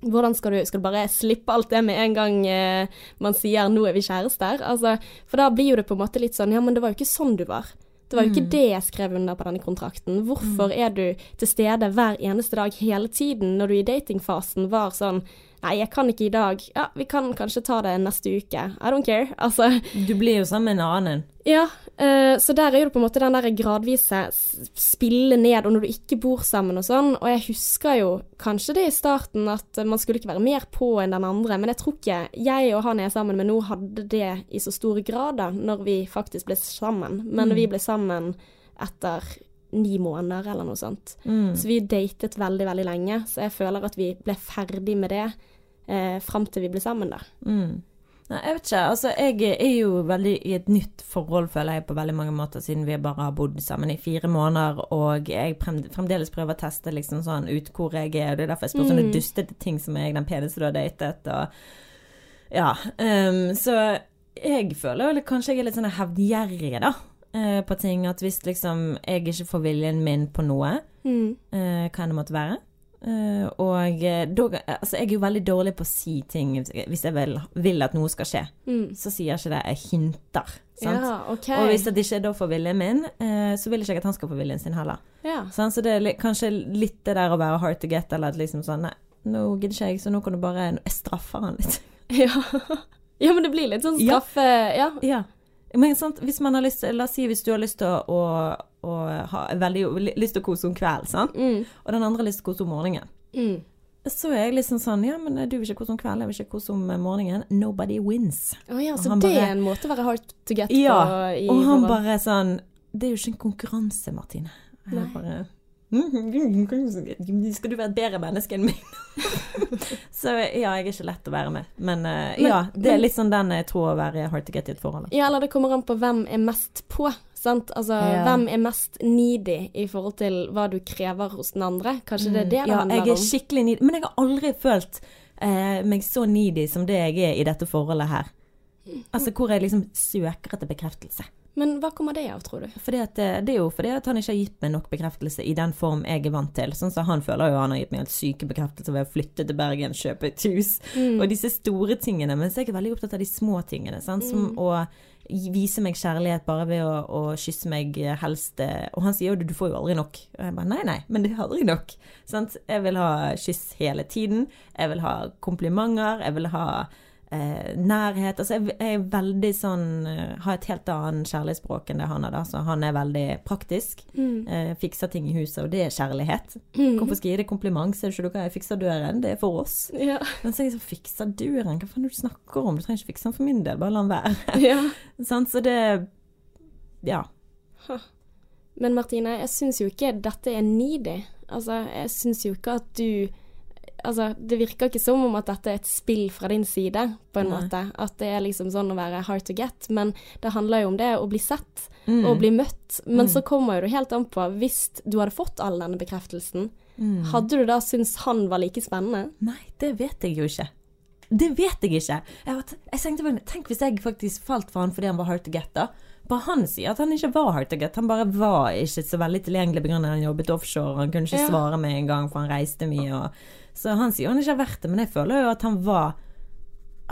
hvordan skal du, skal du bare slippe alt det med en gang eh, man sier 'nå er vi kjærester'? Altså, for da blir jo det på en måte litt sånn 'ja, men det var jo ikke sånn du var'. Det var jo ikke det jeg skrev under på denne kontrakten. Hvorfor er du til stede hver eneste dag hele tiden, når du i datingfasen var sånn Nei, jeg kan ikke i dag. Ja, vi kan kanskje ta det neste uke. I don't care. Altså, Du blir jo sammen med en annen. ja, uh, så der er jo det på en måte den der gradvise spille ned, og når du ikke bor sammen og sånn. Og jeg husker jo kanskje det i starten at man skulle ikke være mer på enn den andre, men jeg tror ikke jeg og han jeg er sammen med nå, hadde det i så stor grad da, når vi faktisk ble sammen. Men mm. vi ble sammen etter ni måneder eller noe sånt. Så vi datet veldig, veldig lenge, så jeg føler at vi ble ferdig med det eh, fram til vi ble sammen, da. Mm. Nei, jeg vet ikke. Altså, jeg er jo veldig i et nytt forhold, føler jeg, på veldig mange måter, siden vi bare har bodd sammen i fire måneder, og jeg fremdeles prøver å teste liksom sånn ut hvor jeg er, og det er derfor jeg spør sånne dustete ting som jeg den peneste du har datet, og ja. Um, så jeg føler vel kanskje jeg er litt sånn hevngjerrig, da, eh, på ting, at hvis liksom jeg ikke får viljen min på noe, Mm. eh, hva enn det måtte være. Eh, og eh, da Altså, jeg er jo veldig dårlig på å si ting hvis jeg vil, vil at noe skal skje. Mm. Så sier jeg ikke det, jeg hinter. Sant? Ja, okay. Og hvis det ikke er da for viljen min, uh, så vil ikke jeg at han skal få viljen sin heller. ja. Sånn, Så det er kanskje litt det der å være hard to get, eller at liksom sånn Nei, nå gidder ikke jeg, så nå kan du bare Jeg straffer han litt. Ja. ja, men det blir litt sånn Ja. straffe... Ja. Ja. Men sant, hvis man har lyst La oss si hvis du har lyst til å, å, å ha veldig lyst til å kose om kvelden? Mm. og den andre har lyst til å kose om morgenen. Mm. Så er jeg liksom sånn Ja, men du vil ikke kose om kvelden, jeg vil ikke kose om morgenen. Nobody wins. Oh, ja, så det bare- er en måte å være hard to get Ja, på i Og han bare bare sånn Det er jo ikke en konkurranse, Martine. Jeg Nei. bare Skal du være et bedre menneske enn meg? så ja, jeg er ikke lett å være med. Men, uh, Men- ja, det er litt sånn den jeg tror å være hard to get i et forhold. Ja, eller det kommer an på hvem er mest på, sant? Altså, Ja. hvem er mest needy i forhold til hva du krever hos den andre? Kanskje det er det det ja, jeg er skikkelig needy. Men jeg har aldri følt eh, meg så needy som det jeg er i dette forholdet her. Altså hvor jeg liksom søker etter bekreftelse. Men hva kommer det av, tror du? At, eh, det er jo fordi at han ikke har gitt meg nok bekreftelse i den form jeg er vant til. Sånn som han føler jo han har gitt meg helt syke bekreftelser ved å flytte til Bergen, kjøpe et hus. Mm. Og disse store tingene. Men så er jeg veldig opptatt av de små tingene. Sant? Som å vise meg kjærlighet bare ved å, å kysse meg eh, helst eh, Og han sier jo du får jo aldri nok. Og jeg bare nei, nei, men det er aldri nok. Sant? Jeg vil ha kyss hele tiden. Jeg vil ha komplimenter. Jeg vil ha eh, nærhet. Altså, jeg, jeg er veldig sånn eh, Har et helt annet kjærlighetsspråk enn det han har, da. Så han er veldig praktisk. Mm. Eh, fikser ting i huset, og det er kjærlighet. Hvorfor skal jeg gi deg kompliment? Ser du ikke hva jeg fikser døren? Det er for oss. Ja. Men så er jeg så fikser døren? Hva faen er det du snakker om? Du trenger ikke fikse den for min del, bare la den være. ja. sånn, Så det Ja. Men Martine, jeg syns jo ikke dette er needy. Altså, jeg syns jo ikke at du Altså, det virker ikke som om at dette er et spill fra din side, på en Nei. måte. At det er liksom sånn å være hard to get. Men det handler jo om det å bli sett Mm. og bli møtt. Men så kommer det helt an på Hvis du hadde fått all denne bekreftelsen, Mm. hadde du da syntes han var like spennende? Nei, det vet jeg jo ikke. Det vet jeg ikke. Jeg, jeg tenkte bare, Tenk hvis jeg faktisk falt for han fordi han var hard to get, da. Bare han sier at han ikke var hard to get. Han bare var ikke så veldig tilgjengelig pga. han jobbet offshore. Han kunne ikke Ja. svare med en gang, for han reiste mye. Og, så han sier han ikke har vært det, men jeg føler jo at han var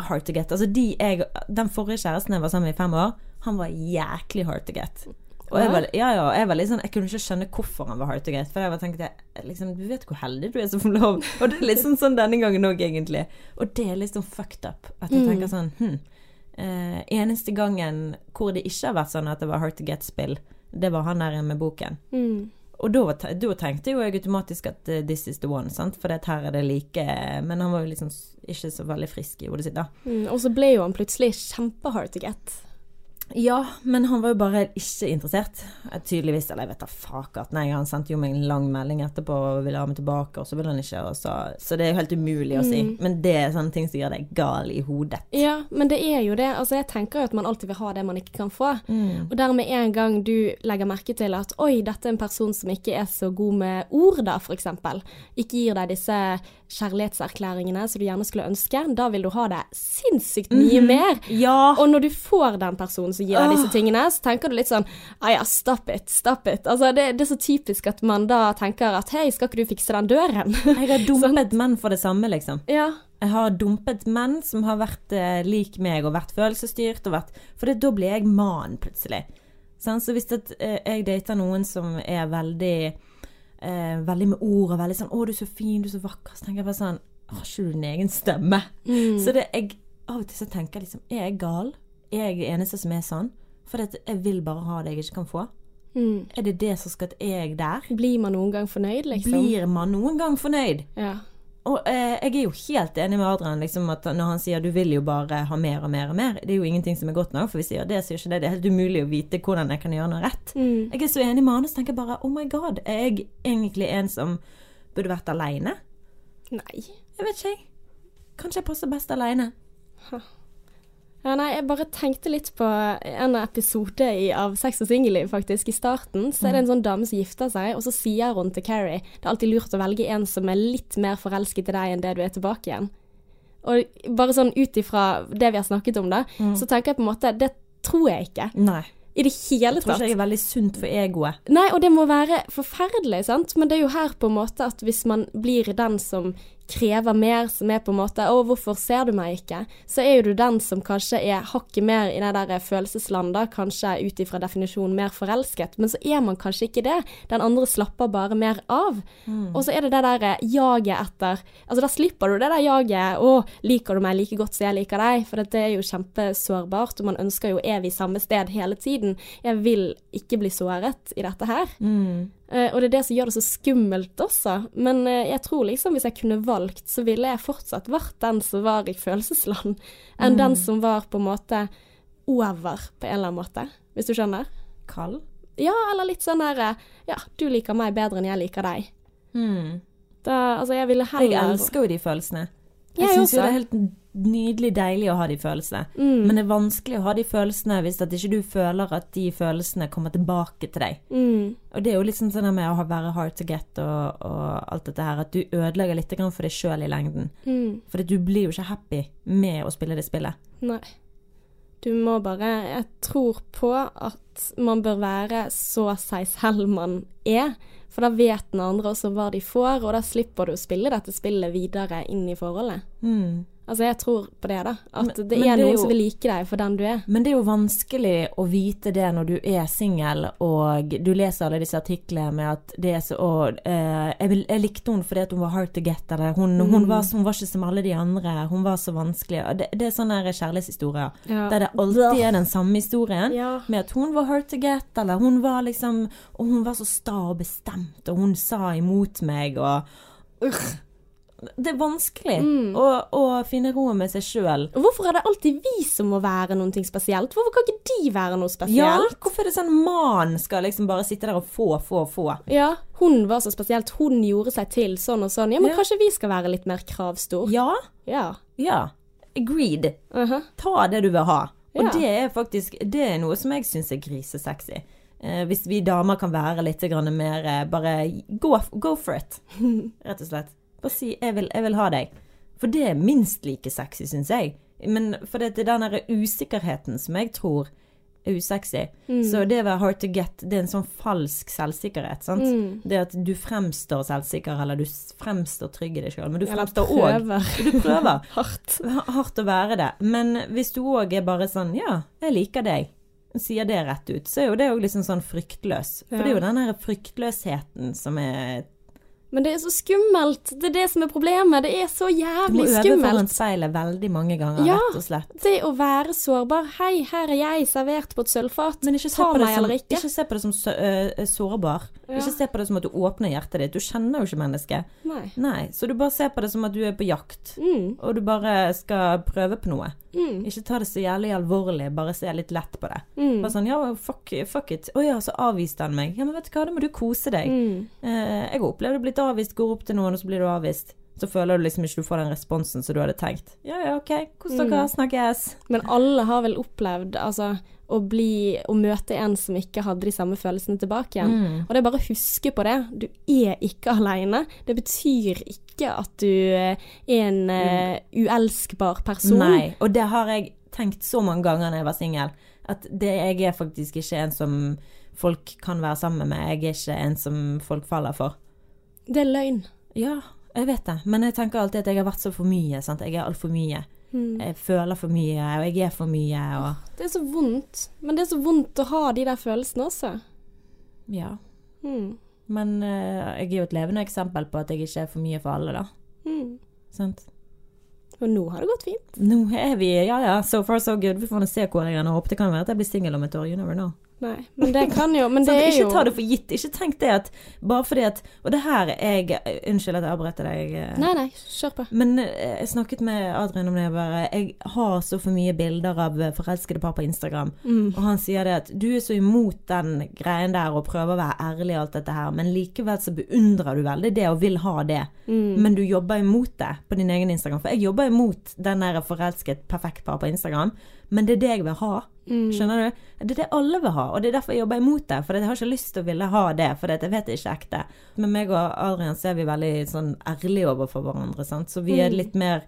hard to get. Altså de jeg, Den forrige kjæresten jeg var sammen med i fem år, han var jæklig hard to get. Og jeg var, ja, ja, jeg var litt sånn Jeg kunne ikke skjønne hvorfor han var hard to get. For jeg var tenkte liksom, Du vet hvor heldig du er som får lov. Og det er litt sånn, sånn denne gangen òg, egentlig. Og det er litt sånn fucked up. At jeg tenker sånn hm, eh, Eneste gangen hvor det ikke har vært sånn at det var hard to get-spill, det var han der med boken. Mm. Og da, da tenkte jo jeg automatisk at uh, this is the one, sant. For det her er det like Men han var jo liksom ikke så veldig frisk i hodet sitt, da. Mm. Og så ble jo han plutselig kjempehard to get. Ja, men han var jo bare ikke interessert. Eh, Tydeligvis. Eller jeg vet da fakat. Nei, han sendte jo meg en lang melding etterpå og ville ha meg tilbake, og så ville han ikke. Og så, så det er jo helt umulig å si. Men det er sånne ting som gjør deg gal i hodet. Ja, men det er jo det. Altså, jeg tenker jo at man alltid vil ha det man ikke kan få. Og dermed en gang du legger merke til at oi, dette er en person som ikke er så god med ord, da, eksempel. Ikke gir deg disse kjærlighetserklæringene som du gjerne skulle ønske. Da vil du ha det sinnssykt mye mer. Ja! Og når du får den personen som gir deg disse tingene, så tenker du litt sånn Ja ja, stop it, stop it. Altså, det, det er så typisk at man da tenker at hei, skal ikke du fikse den døren? Jeg har dumpet menn for det samme, liksom. ja. Jeg har dumpet menn som har vært eh, lik meg og vært følelsesstyrt. Og vært, for det, da blir jeg mann, plutselig. Sånn? Så hvis det, eh, jeg dater noen som er veldig eh, Veldig med ord og veldig sånn 'Å, du er så fin, du er så vakker', så tenker jeg bare sånn Har ikke du din egen stemme? Så det, jeg, av og til så tenker jeg liksom Er jeg gal? Er jeg den eneste som er sånn? For det, jeg vil bare ha det jeg ikke kan få. Mm. Er det det som skal til jeg der? Blir man noen gang fornøyd, liksom? Blir man noen gang fornøyd? Ja. Og eh, jeg er jo helt enig med Adrian liksom, at når han sier du vil jo bare ha mer og mer og mer. Det er jo ingenting som er godt nok, for hvis jeg gjør det, så gjør ikke det. Det er helt umulig å vite hvordan jeg kan gjøre noe rett. Mm. Jeg er så enig med han, så tenker bare oh my god, er jeg egentlig en som burde vært aleine? Nei. Jeg vet ikke, jeg. Kanskje jeg passer best aleine. Ja, nei, jeg bare tenkte litt på en episode i, av Sex og singelliv, faktisk. I starten så er det en sånn dame som gifter seg, og så sier hun til Carrie det er alltid lurt å velge en som er litt mer forelsket i deg enn det du er tilbake igjen. Og bare sånn ut ifra det vi har snakket om, da, så tenker jeg på en måte Det tror jeg ikke. Nei. I det hele tatt. Jeg tror ikke jeg er veldig sunt for egoet. Nei, og det må være forferdelig, sant. Men det er jo her på en måte at hvis man blir den som krever mer, som er på en måte 'Å, hvorfor ser du meg ikke?' Så er jo du den som kanskje er hakket mer i det der følelseslandet, kanskje ut ifra definisjonen mer forelsket, men så er man kanskje ikke det. Den andre slapper bare mer av. Og så er det det der jaget etter Altså, da slipper du det der jaget 'Å, liker du meg like godt som jeg liker deg?' For det er jo kjempesårbart, og man ønsker jo evig samme sted hele tiden. Jeg vil ikke bli såret i dette her. Eh, og det er det som gjør det så skummelt også. Men eh, jeg tror liksom hvis jeg kunne valgt, så ville jeg fortsatt vært den som var i følelsesland, enn den som var på en måte over, på en eller annen måte. Hvis du skjønner? Kald? Ja, eller litt sånn der eh, Ja, du liker meg bedre enn jeg liker deg. Da, altså, jeg ville heller Jeg elsker jo de følelsene. Jeg Jeg syns jo det er helt nydelig deilig å ha de følelsene. Mm. Men det er vanskelig å ha de følelsene hvis at ikke du føler at de følelsene kommer tilbake til deg. Mm. Og det er jo litt sånn med å være hard to get og, og alt dette her, at du ødelegger litt for deg sjøl i lengden. Mm. For du blir jo ikke happy med å spille det spillet. Nei. Du må bare Jeg tror på at man bør være så seg selv man er. For da vet den andre også hva de får, og da slipper du å spille dette spillet videre inn i forholdet. Altså, jeg tror på det, da. At Men- det er det noen jo- som vil like deg for den du er. Men det er jo vanskelig å vite det når du er singel og du leser alle disse artiklene med at det er så og, eh, jeg, jeg likte henne fordi hun var hard to get, eller hun, hun, var, hun var ikke som alle de andre, hun var så vanskelig. Det, det er sånne kjærlighetshistorier Ja. der det alltid er den samme historien. Ja. Med at hun var hard to get, eller hun var liksom Og hun var så sta og bestemt, og hun sa imot meg, og Urgh. Det er vanskelig Mm. å, å finne roen med seg sjøl. Hvorfor er det alltid vi som må være noe spesielt? Hvorfor kan ikke de være noe Ja, spesielt? hvorfor er det sånn man skal liksom bare sitte der og få, få, få? Ja, hun var så spesielt. Hun gjorde seg til sånn og sånn. Ja, men Ja. kanskje vi skal være litt mer kravstor? Ja, Ja. ja. Agreed. Mhm. Ta det du vil ha. Og Ja. det er faktisk Det er noe som jeg syns er grisesexy. Eh, hvis vi damer kan være litt mer eh, Bare go, go for it, rett og slett. Bare si jeg vil, 'jeg vil ha deg'. For det er minst like sexy, syns jeg. Men for det er den derre usikkerheten som jeg tror er usexy. Så det å være hard to get, det er en sånn falsk selvsikkerhet. sant? Mm. Det at du fremstår selvsikker, eller du fremstår trygg i deg sjøl. Men du fremstår òg. Du prøver Hardt. hardt å være det. Men hvis du òg er bare sånn Ja, jeg liker deg. Sier det rett ut, så er jo det òg liksom sånn fryktløs. For Ja. det er jo den her fryktløsheten som er Men det er så skummelt. Det er det som er problemet. Det er så Du må jævlig øve foran skummelt. speilet veldig mange ganger, Ja. rett og slett. Det å være sårbar. Hei, her er jeg, servert på et sølvfat. Men ikke se, Ta meg som, eller ikke. ikke se på det som så, uh, sårbar. Ja. Ikke se på det som at du åpner hjertet ditt. Du kjenner jo ikke mennesket. Nei. Nei, så du bare ser på det som at du er på jakt. Mm. Og du bare skal prøve på noe. Mm. Ikke ta det så jævlig alvorlig, bare se litt lett på det. Mm. Bare sånn ja, fuck, fuck it. Å ja, så avviste han meg. Ja, men vet du hva, da må du kose deg. Mm. Eh, jeg har opplevd å blitt avvist, går opp til noen, og så blir du avvist. Så føler du liksom ikke du får den responsen som du hadde tenkt. Ja ja, OK, kos Mm. snakkes. Men alle har vel opplevd altså, å bli Å møte en som ikke hadde de samme følelsene tilbake igjen. Mm. Og det er bare å huske på det. Du er ikke aleine. Det betyr ikke at du eh, er en uh, uelskbar person. Nei, og det har jeg tenkt så mange ganger når jeg var singel, at det, jeg er faktisk ikke en som folk kan være sammen med. Jeg er ikke en som folk faller for. Det er løgn. Ja, jeg vet det, men jeg tenker alltid at jeg har vært så for mye. Sant? Jeg er altfor mye. Mm. Jeg føler for mye, og jeg er for mye, og Det er så vondt. Men det er så vondt å ha de der følelsene også. ja. Mm. Men uh, jeg er jo et levende eksempel på at jeg ikke er for mye for alle, da. Mm. Sant? Og nå har det gått fint. Nå er vi Ja ja, so far so good. Vi får se hvor jeg ender opp. Det kan være at jeg blir singel om et år. You never know. Nei, men det kan jo Men det Sant? er ikke jo ta det for gitt. Ikke tenk det at bare fordi at Og det her er jeg Unnskyld at jeg avbryter deg. eh, Nei, nei, kjør på. Men eh, jeg snakket med Adrian om det. Bare, jeg har så for mye bilder av eh, forelskede par på Instagram. Mm. Og han sier det at du er så imot den greien der og prøver å være ærlig i alt dette her, men likevel så beundrer du veldig det og vil ha det. Mm. Men du jobber imot det på din egen Instagram. For jeg jobber imot den der forelsket perfekt par på Instagram, men det er det jeg vil ha. Mm. Skjønner du? Det er det alle vil ha, og det er derfor jeg jobber imot det. For jeg har ikke lyst til å ville ha det, for jeg vet det er ikke ekte. Men meg og Adrian så er vi veldig sånn ærlige overfor hverandre, sant. Så vi er Mm. litt mer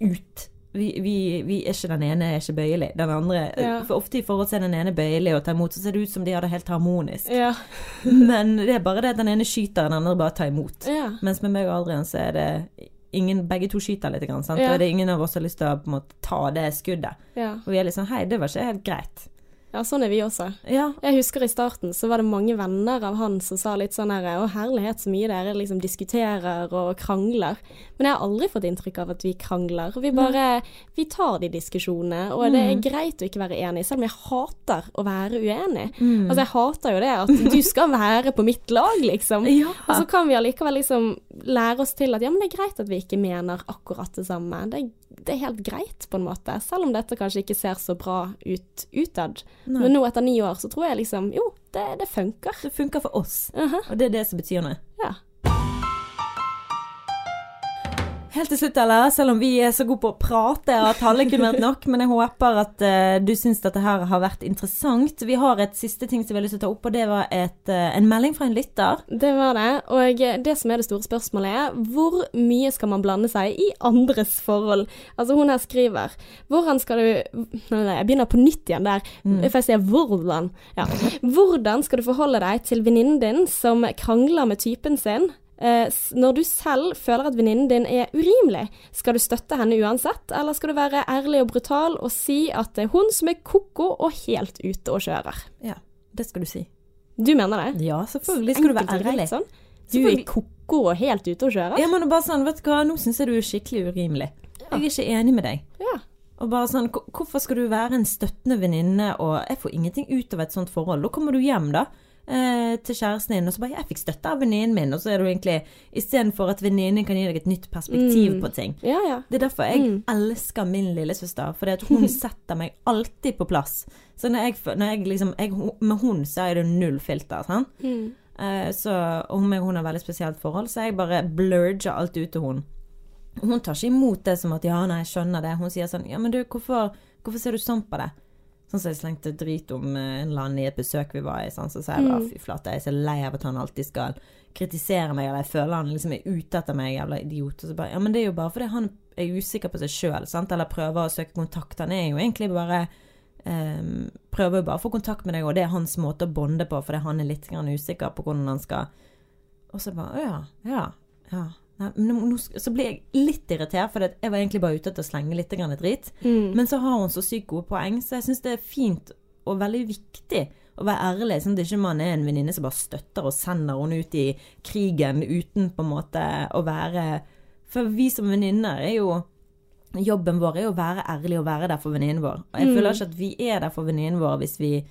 ut. Vi, vi, vi er ikke den ene er ikke bøyelig. Den andre Ja. For ofte i forhold til den ene bøyelig og tar imot, så ser det ut som de har det helt harmonisk. Ja. Men det er bare det at den ene skyter, den andre bare tar imot. ja. Mens med meg og Adrian så er det ingen, begge to skyter litt, sant? Ja. og det er ingen av oss som har lyst til å måte, ta det skuddet. ja. Og vi er litt sånn hei, det var ikke helt greit. Ja, sånn er vi også. Ja, Jeg husker i starten så var det mange venner av han som sa litt sånn her Å, herlighet, så mye dere liksom diskuterer og krangler. Men jeg har aldri fått inntrykk av at vi krangler. Vi bare Vi tar de diskusjonene, og det er greit å ikke være enig, selv om jeg hater å være uenig. Altså, jeg hater jo det at du skal være på mitt lag, liksom. Ja. Og så kan vi allikevel liksom lære oss til at ja, men det er greit at vi ikke mener akkurat det samme. Det er, det er helt greit, på en måte. Selv om dette kanskje ikke ser så bra ut utad. Nei. Men nå etter ni år så tror jeg liksom jo, det, det funker. det funker for oss. Aha, Og det er det som betyr noe. ja. Helt til slutt, eller, selv om vi er så gode på å prate at halve kunne vært nok, men jeg håper at uh, du syns dette her har vært interessant. Vi har et siste ting som vi har lyst til å ta opp, og det var et, uh, en melding fra en lytter. Det var det. Og det som er det store spørsmålet er hvor mye skal man blande seg i andres forhold? Altså hun her skriver Hvordan skal du Nei, jeg begynner på nytt igjen der. For jeg sier hvordan. Ja. Hvordan skal du forholde deg til venninnen din som krangler med typen sin? Eh, når du selv føler at venninnen din er urimelig, skal du støtte henne uansett, eller skal du være ærlig og brutal og si at det er hun som er ko-ko og helt ute og kjører? Ja, det skal du si. Du mener det? Ja, selvfølgelig skal du være ærlig. Sånn. Du er ko-ko og helt ute og kjører? Ja, men bare sånn, vet du hva, nå syns jeg du er skikkelig urimelig. Jeg er ikke enig med deg. Ja. Og bare sånn, Hvorfor skal du være en støttende venninne, og jeg får ingenting ut av et sånt forhold? Da kommer du hjem, da, eh, til kjæresten din, og så bare 'Jeg fikk støtte av venninnen min', og så er du egentlig Istedenfor at venninnen kan gi deg et nytt perspektiv Mm. på ting. Ja, ja. Det er derfor jeg Mm. elsker min lillesøster, fordi at hun setter meg alltid på plass. Så når jeg, når jeg liksom jeg, Med hun så er det null filter, sant. Mm. Eh, så, og hun, hun har veldig spesielt forhold, så jeg bare blurger alt ut til hun. Hun tar ikke imot det som at 'ja, nei, jeg skjønner det'. Hun sier sånn 'ja, men du, hvorfor, hvorfor ser du sånn på det?' Sånn som jeg slengte drit om eh, en eller annen i et besøk vi var i, sånn, så sa jeg bare 'fy flate, jeg er så lei av at han alltid skal kritisere meg', eller jeg føler han liksom er ute etter meg, jævla idiot. Og så bare 'ja, men det er jo bare fordi han er usikker på seg sjøl', sant, eller prøver å søke kontakt. Han er jo egentlig bare um, prøver jo bare å få kontakt med deg, og det er hans måte å bonde på, fordi han er litt grann usikker på hvordan han skal Og så bare Å ja, ja, ja. Nei, men så blir jeg litt irritert, for jeg var egentlig bare ute etter å slenge litt grann drit. Mm. Men så har hun så sykt gode poeng, så jeg syns det er fint og veldig viktig å være ærlig, sånn at ikke man er en venninne som bare støtter og sender henne ut i krigen uten på en måte å være For vi som venninner er jo Jobben vår er jo å være ærlig og være der for venninnen vår. Og jeg Mm. føler ikke at vi er der for venninnen vår hvis vi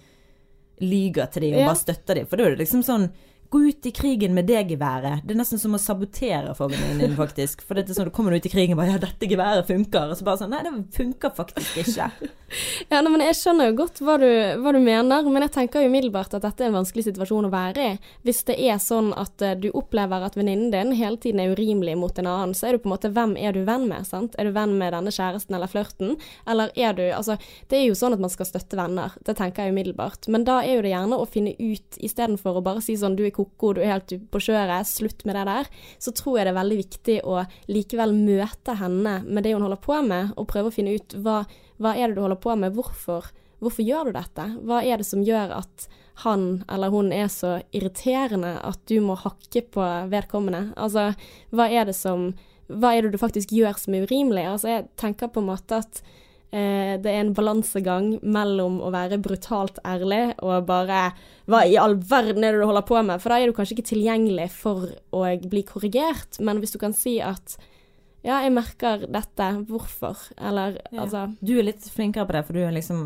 lyger til dem og Ja. bare støtter dem. For da er det liksom sånn Gå ut i krigen med det geværet. Det er nesten som å sabotere for venninnen din, faktisk. For det er sånn, du kommer ut i krigen og bare Ja, dette geværet funker. Og så bare sånn Nei, det funker faktisk ikke. Ja, nei, men Jeg skjønner jo godt hva du, hva du mener, men jeg tenker jo umiddelbart at dette er en vanskelig situasjon å være i. Hvis det er sånn at uh, du opplever at venninnen din hele tiden er urimelig mot en annen, så er du på en måte Hvem er du venn med? sant? Er du venn med denne kjæresten eller flørten? Eller er du Altså, det er jo sånn at man skal støtte venner, det tenker jeg umiddelbart. Men da er jo det gjerne å finne ut, istedenfor å bare si sånn Du er ko-ko, du er helt på kjøret, slutt med det der, så tror jeg det er veldig viktig å likevel møte henne med det hun holder på med, og prøve å finne ut hva, hva er det du holder på med, hvorfor, hvorfor gjør du dette? Hva er det som gjør at han eller hun er så irriterende at du må hakke på vedkommende? Altså, hva er det som Hva er det du faktisk gjør som er urimelig? Altså, jeg tenker på en måte at Eh, det er en balansegang mellom å være brutalt ærlig og bare Hva i all verden er det du holder på med? For da er du kanskje ikke tilgjengelig for å bli korrigert. Men hvis du kan si at ja, jeg merker dette, hvorfor? Eller ja. altså Du er litt flinkere på det, for du er liksom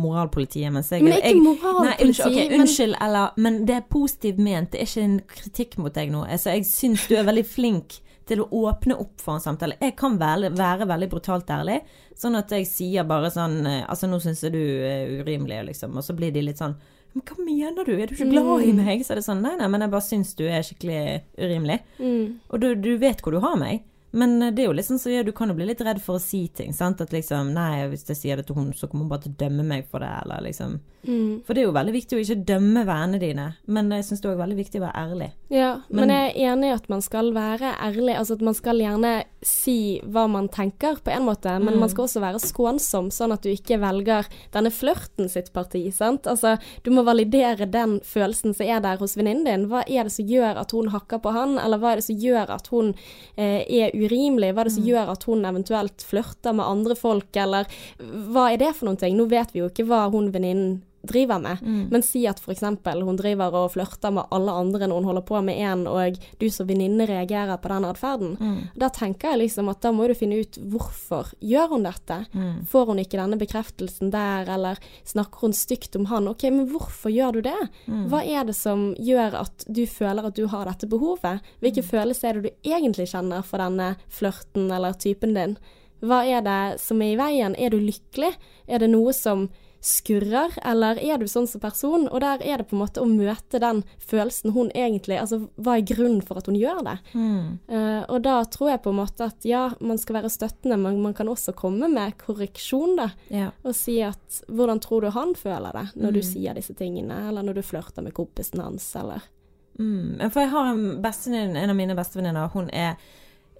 moralpolitiet, mens jeg Men ikke jeg, moralpoliti. Unnskyld, okay, unnskyld men, eller Men det er positivt ment, det er ikke en kritikk mot deg nå. Altså, jeg syns du er veldig flink til å åpne opp for en samtale. Jeg kan være, være veldig brutalt ærlig, sånn at jeg sier bare sånn eh, Altså, nå syns jeg du er urimelig, liksom. Og så blir de litt sånn men hva mener du, er du ikke glad i mm. meg? Så er det sånn, nei, nei, men jeg bare syns du er skikkelig urimelig. Mm. Og du, du, vet hvor du har meg. Men eh, det er jo liksom så, ja, du kan jo bli litt redd for å si ting. sant? At liksom Nei, hvis jeg sier det til hun, så kommer hun bare til å dømme meg for det, eller liksom mm. For det er jo veldig viktig å ikke dømme vennene dine, men jeg syns det er også veldig viktig å være ærlig. Ja, men, men, jeg er enig i at man skal være ærlig. Altså at man skal gjerne si hva man tenker, på en måte, men mm. man skal også være skånsom, sånn at du ikke velger denne flørten sitt parti, sant. Altså, du må validere den følelsen som er der hos venninnen din. Hva er det som gjør at hun hakker på han, eller hva er det som gjør at hun eh, er urimelig? Hva er det som mm. gjør at hun eventuelt flørter med andre folk, eller hva er det for noen ting? Nå vet vi jo ikke hva hun venninnen driver med. Mm. Men si at f.eks. hun driver og flørter med alle andre når hun holder på med én, og du som venninne reagerer på den atferden. Mm. Da tenker jeg liksom at da må du finne ut hvorfor gjør hun dette. Mm. Får hun ikke denne bekreftelsen der, eller snakker hun stygt om han? OK, men hvorfor gjør du det? Mm. Hva er det som gjør at du føler at du har dette behovet? Hvilke mm. følelser er det du egentlig kjenner for denne flørten eller typen din? Hva er det som er i veien? Er du lykkelig? Er det noe som skurrer, eller er du sånn som person? Og der er det på en måte å møte den følelsen hun egentlig Altså hva er grunnen for at hun gjør det? Mm. Uh, og da tror jeg på en måte at ja, man skal være støttende, men man kan også komme med korreksjon, da. Ja. Og si at hvordan tror du han føler det når mm. du sier disse tingene, eller når du flørter med kompisen hans, eller mm. For jeg har en, en av mine bestevenninner, hun er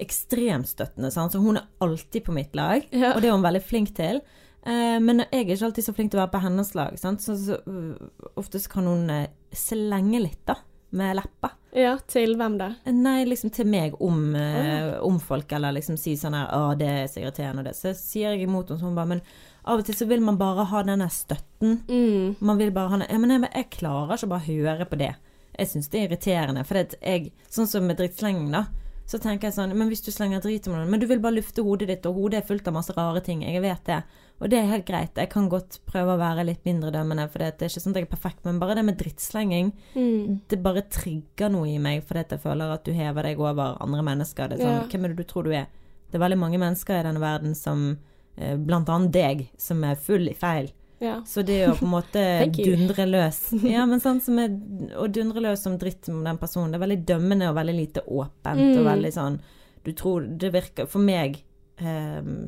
ekstremt støttende, sant? så hun er alltid på mitt lag, ja. og det er hun veldig flink til. Eh, men jeg er ikke alltid så flink til å være på hennes lag. Sant? Så, så uh, ofte kan hun uh, slenge litt, da. Med leppa. Ja, til hvem da? Nei, liksom til meg om, uh, om folk, eller liksom si sånn her 'Å, det er så irriterende', og det. Så sier jeg imot henne, så hun bare Men av og til så vil man bare ha denne støtten. Mm. Man vil bare ha den Ja, men jeg, jeg klarer ikke å bare høre på det. Jeg syns det er irriterende. For det jeg Sånn som med drittslenging, da så tenker jeg sånn Men hvis du slenger drit om noen Men du vil bare lufte hodet ditt, og hodet er fullt av masse rare ting. Jeg vet det. Og det er helt greit. Jeg kan godt prøve å være litt mindre dømmende, for det er ikke sånn at jeg er perfekt. Men bare det med drittslenging, mm. det bare trigger noe i meg fordi jeg føler at du hever deg over andre mennesker. Det er sånn, ja. Hvem er det du tror du er? Det er veldig mange mennesker i denne verden som eh, Blant annet deg, som er full i feil. Ja. Så det å på en måte dundre løs Ja, men sånn som er Å dundre løs som dritt med den personen, det er veldig dømmende og veldig lite åpent mm. og veldig sånn Du tror Det virker For meg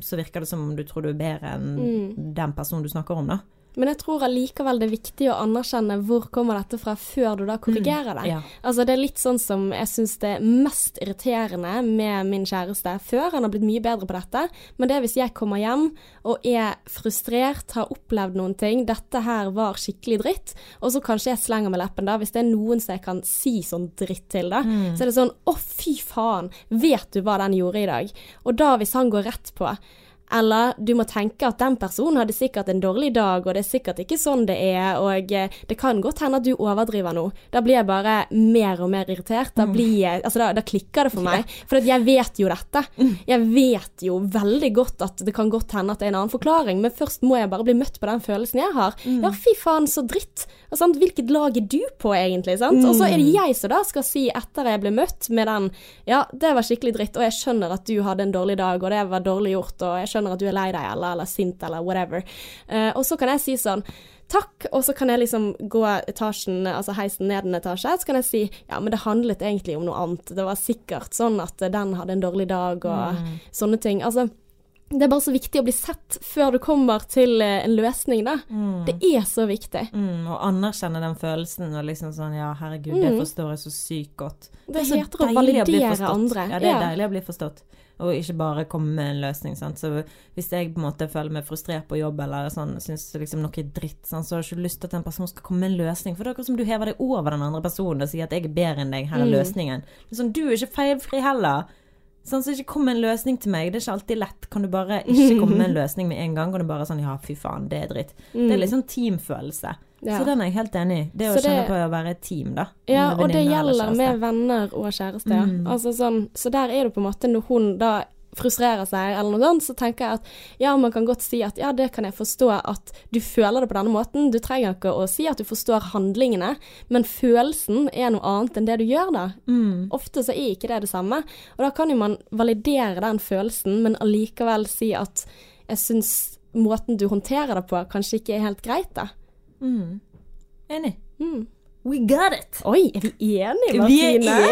så virker det som om du tror du er bedre enn mm. den personen du snakker om, da. Men jeg tror allikevel det er viktig å anerkjenne hvor kommer dette fra, før du da korrigerer det. Mm, ja. Altså Det er litt sånn som jeg syns det er mest irriterende med min kjæreste før. Han har blitt mye bedre på dette, men det er hvis jeg kommer hjem og er frustrert, har opplevd noen ting, dette her var skikkelig dritt, og så kanskje jeg slenger med leppen da, hvis det er noen som jeg kan si sånn dritt til, da, mm. så er det sånn å fy faen, vet du hva den gjorde i dag? Og da hvis han går rett på Eller du må tenke at den personen hadde sikkert en dårlig dag, og det er sikkert ikke sånn det er, og eh, det kan godt hende at du overdriver nå. Da blir jeg bare mer og mer irritert. Da, blir jeg, altså da, da klikker det for meg. For jeg vet jo dette. Jeg vet jo veldig godt at det kan godt hende at det er en annen forklaring, men først må jeg bare bli møtt på den følelsen jeg har. Ja, fy faen, så dritt. Sant? Hvilket lag er du på, egentlig? Sant? Og så er det jeg som da skal si, etter jeg ble møtt med den Ja, det var skikkelig dritt, og jeg skjønner at du hadde en dårlig dag, og det var dårlig gjort, og jeg skjønner at du er lei deg, eller, eller sint, eller whatever. Uh, og så kan jeg si sånn Takk, og så kan jeg liksom gå etasjen, altså heisen ned en etasje, så kan jeg si ja, men det handlet egentlig om noe annet. Det var sikkert sånn at den hadde en dårlig dag, og sånne ting. Altså, det er bare så viktig å bli sett før du kommer til eh, en løsning, da. Det er så viktig. Mm, og anerkjenne den følelsen og liksom sånn ja, herregud, det forstår jeg så sykt godt. Det, Det heter å validere andre. Ja, det er Ja. deilig å bli forstått. Og ikke bare komme med en løsning. Sant? Så hvis jeg på en måte føler meg frustrert på jobb eller sånn, syns liksom noe er dritt, sant? så har jeg ikke lyst til at en person skal komme med en løsning. For det er akkurat som du hever deg over den andre personen og sier at jeg er bedre enn deg, her Mm. er løsningen. Men sånn, du er ikke feilfri heller. Sånn, så ikke kom med en løsning til meg. Det er ikke alltid lett. Kan du bare ikke komme med en løsning med en gang? Kan du bare sånn ja, fy faen, det er dritt. Det er litt sånn teamfølelse. Ja. Så den er jeg helt enig i. Det å det- kjenne på å være et team, da. Ja, og det gjelder med venner og kjæreste. ja. Mm. Altså sånn, så der er det på en måte når hun da frustrerer seg eller noe sånt, så tenker jeg at ja, man kan godt si at ja, det kan jeg forstå at du føler det på denne måten. Du trenger ikke å si at du forstår handlingene, men følelsen er noe annet enn det du gjør da. Mm. Ofte så er ikke det det samme. Og da kan jo man validere den følelsen, men allikevel si at jeg syns måten du håndterer det på, kanskje ikke er helt greit, da. Mm. Enig. Mm. We got it! Oi, er vi enige, Vi er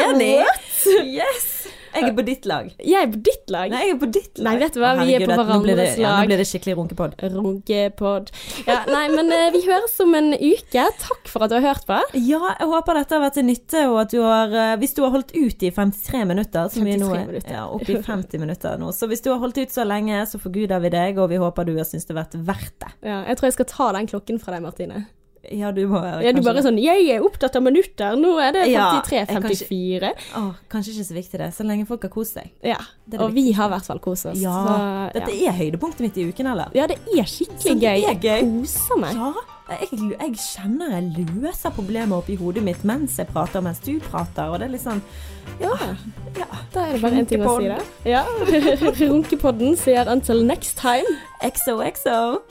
enige! What? Yes! Jeg er på ditt lag. Jeg er på ditt lag. Nei, jeg er på ditt lag. Nei, vet du hva, vi er på hverandres hverandres Ja, lag. nå blir det skikkelig runkepod. Runkepod. Ja, nei, men eh, vi høres om en uke. Takk for at du har hørt på. Ja, jeg håper dette har vært til nytte, og at du har eh, Hvis du har holdt ut i 53 minutter, som vi nå er ja, oppe i 50 minutter nå, så hvis du har holdt ut så lenge, så forguder vi deg, og vi håper du har syntes det har vært verdt det. Ja, jeg tror jeg skal ta den klokken fra deg, Martine. Ja, du må Ja, du bare sånn 'Jeg er opptatt av minutter'. Nå er det Ja, 53, jeg kan ikke- 54. Åh, kanskje ikke så viktig det, så lenge folk har kost seg. Ja. Det det Og vi har i hvert fall kost oss. Ja, så, Dette ja. er høydepunktet mitt i uken, eller? ja, det er skikkelig det gøy. er gøy. Jeg koser meg. Ja, jeg, jeg kjenner jeg løser problemer oppi hodet mitt mens jeg prater, mens du prater, og det er litt sånn Ja, Ja. da er det bare én ting å si det. Ja. Runkepodden sier 'until next time'. XOXO.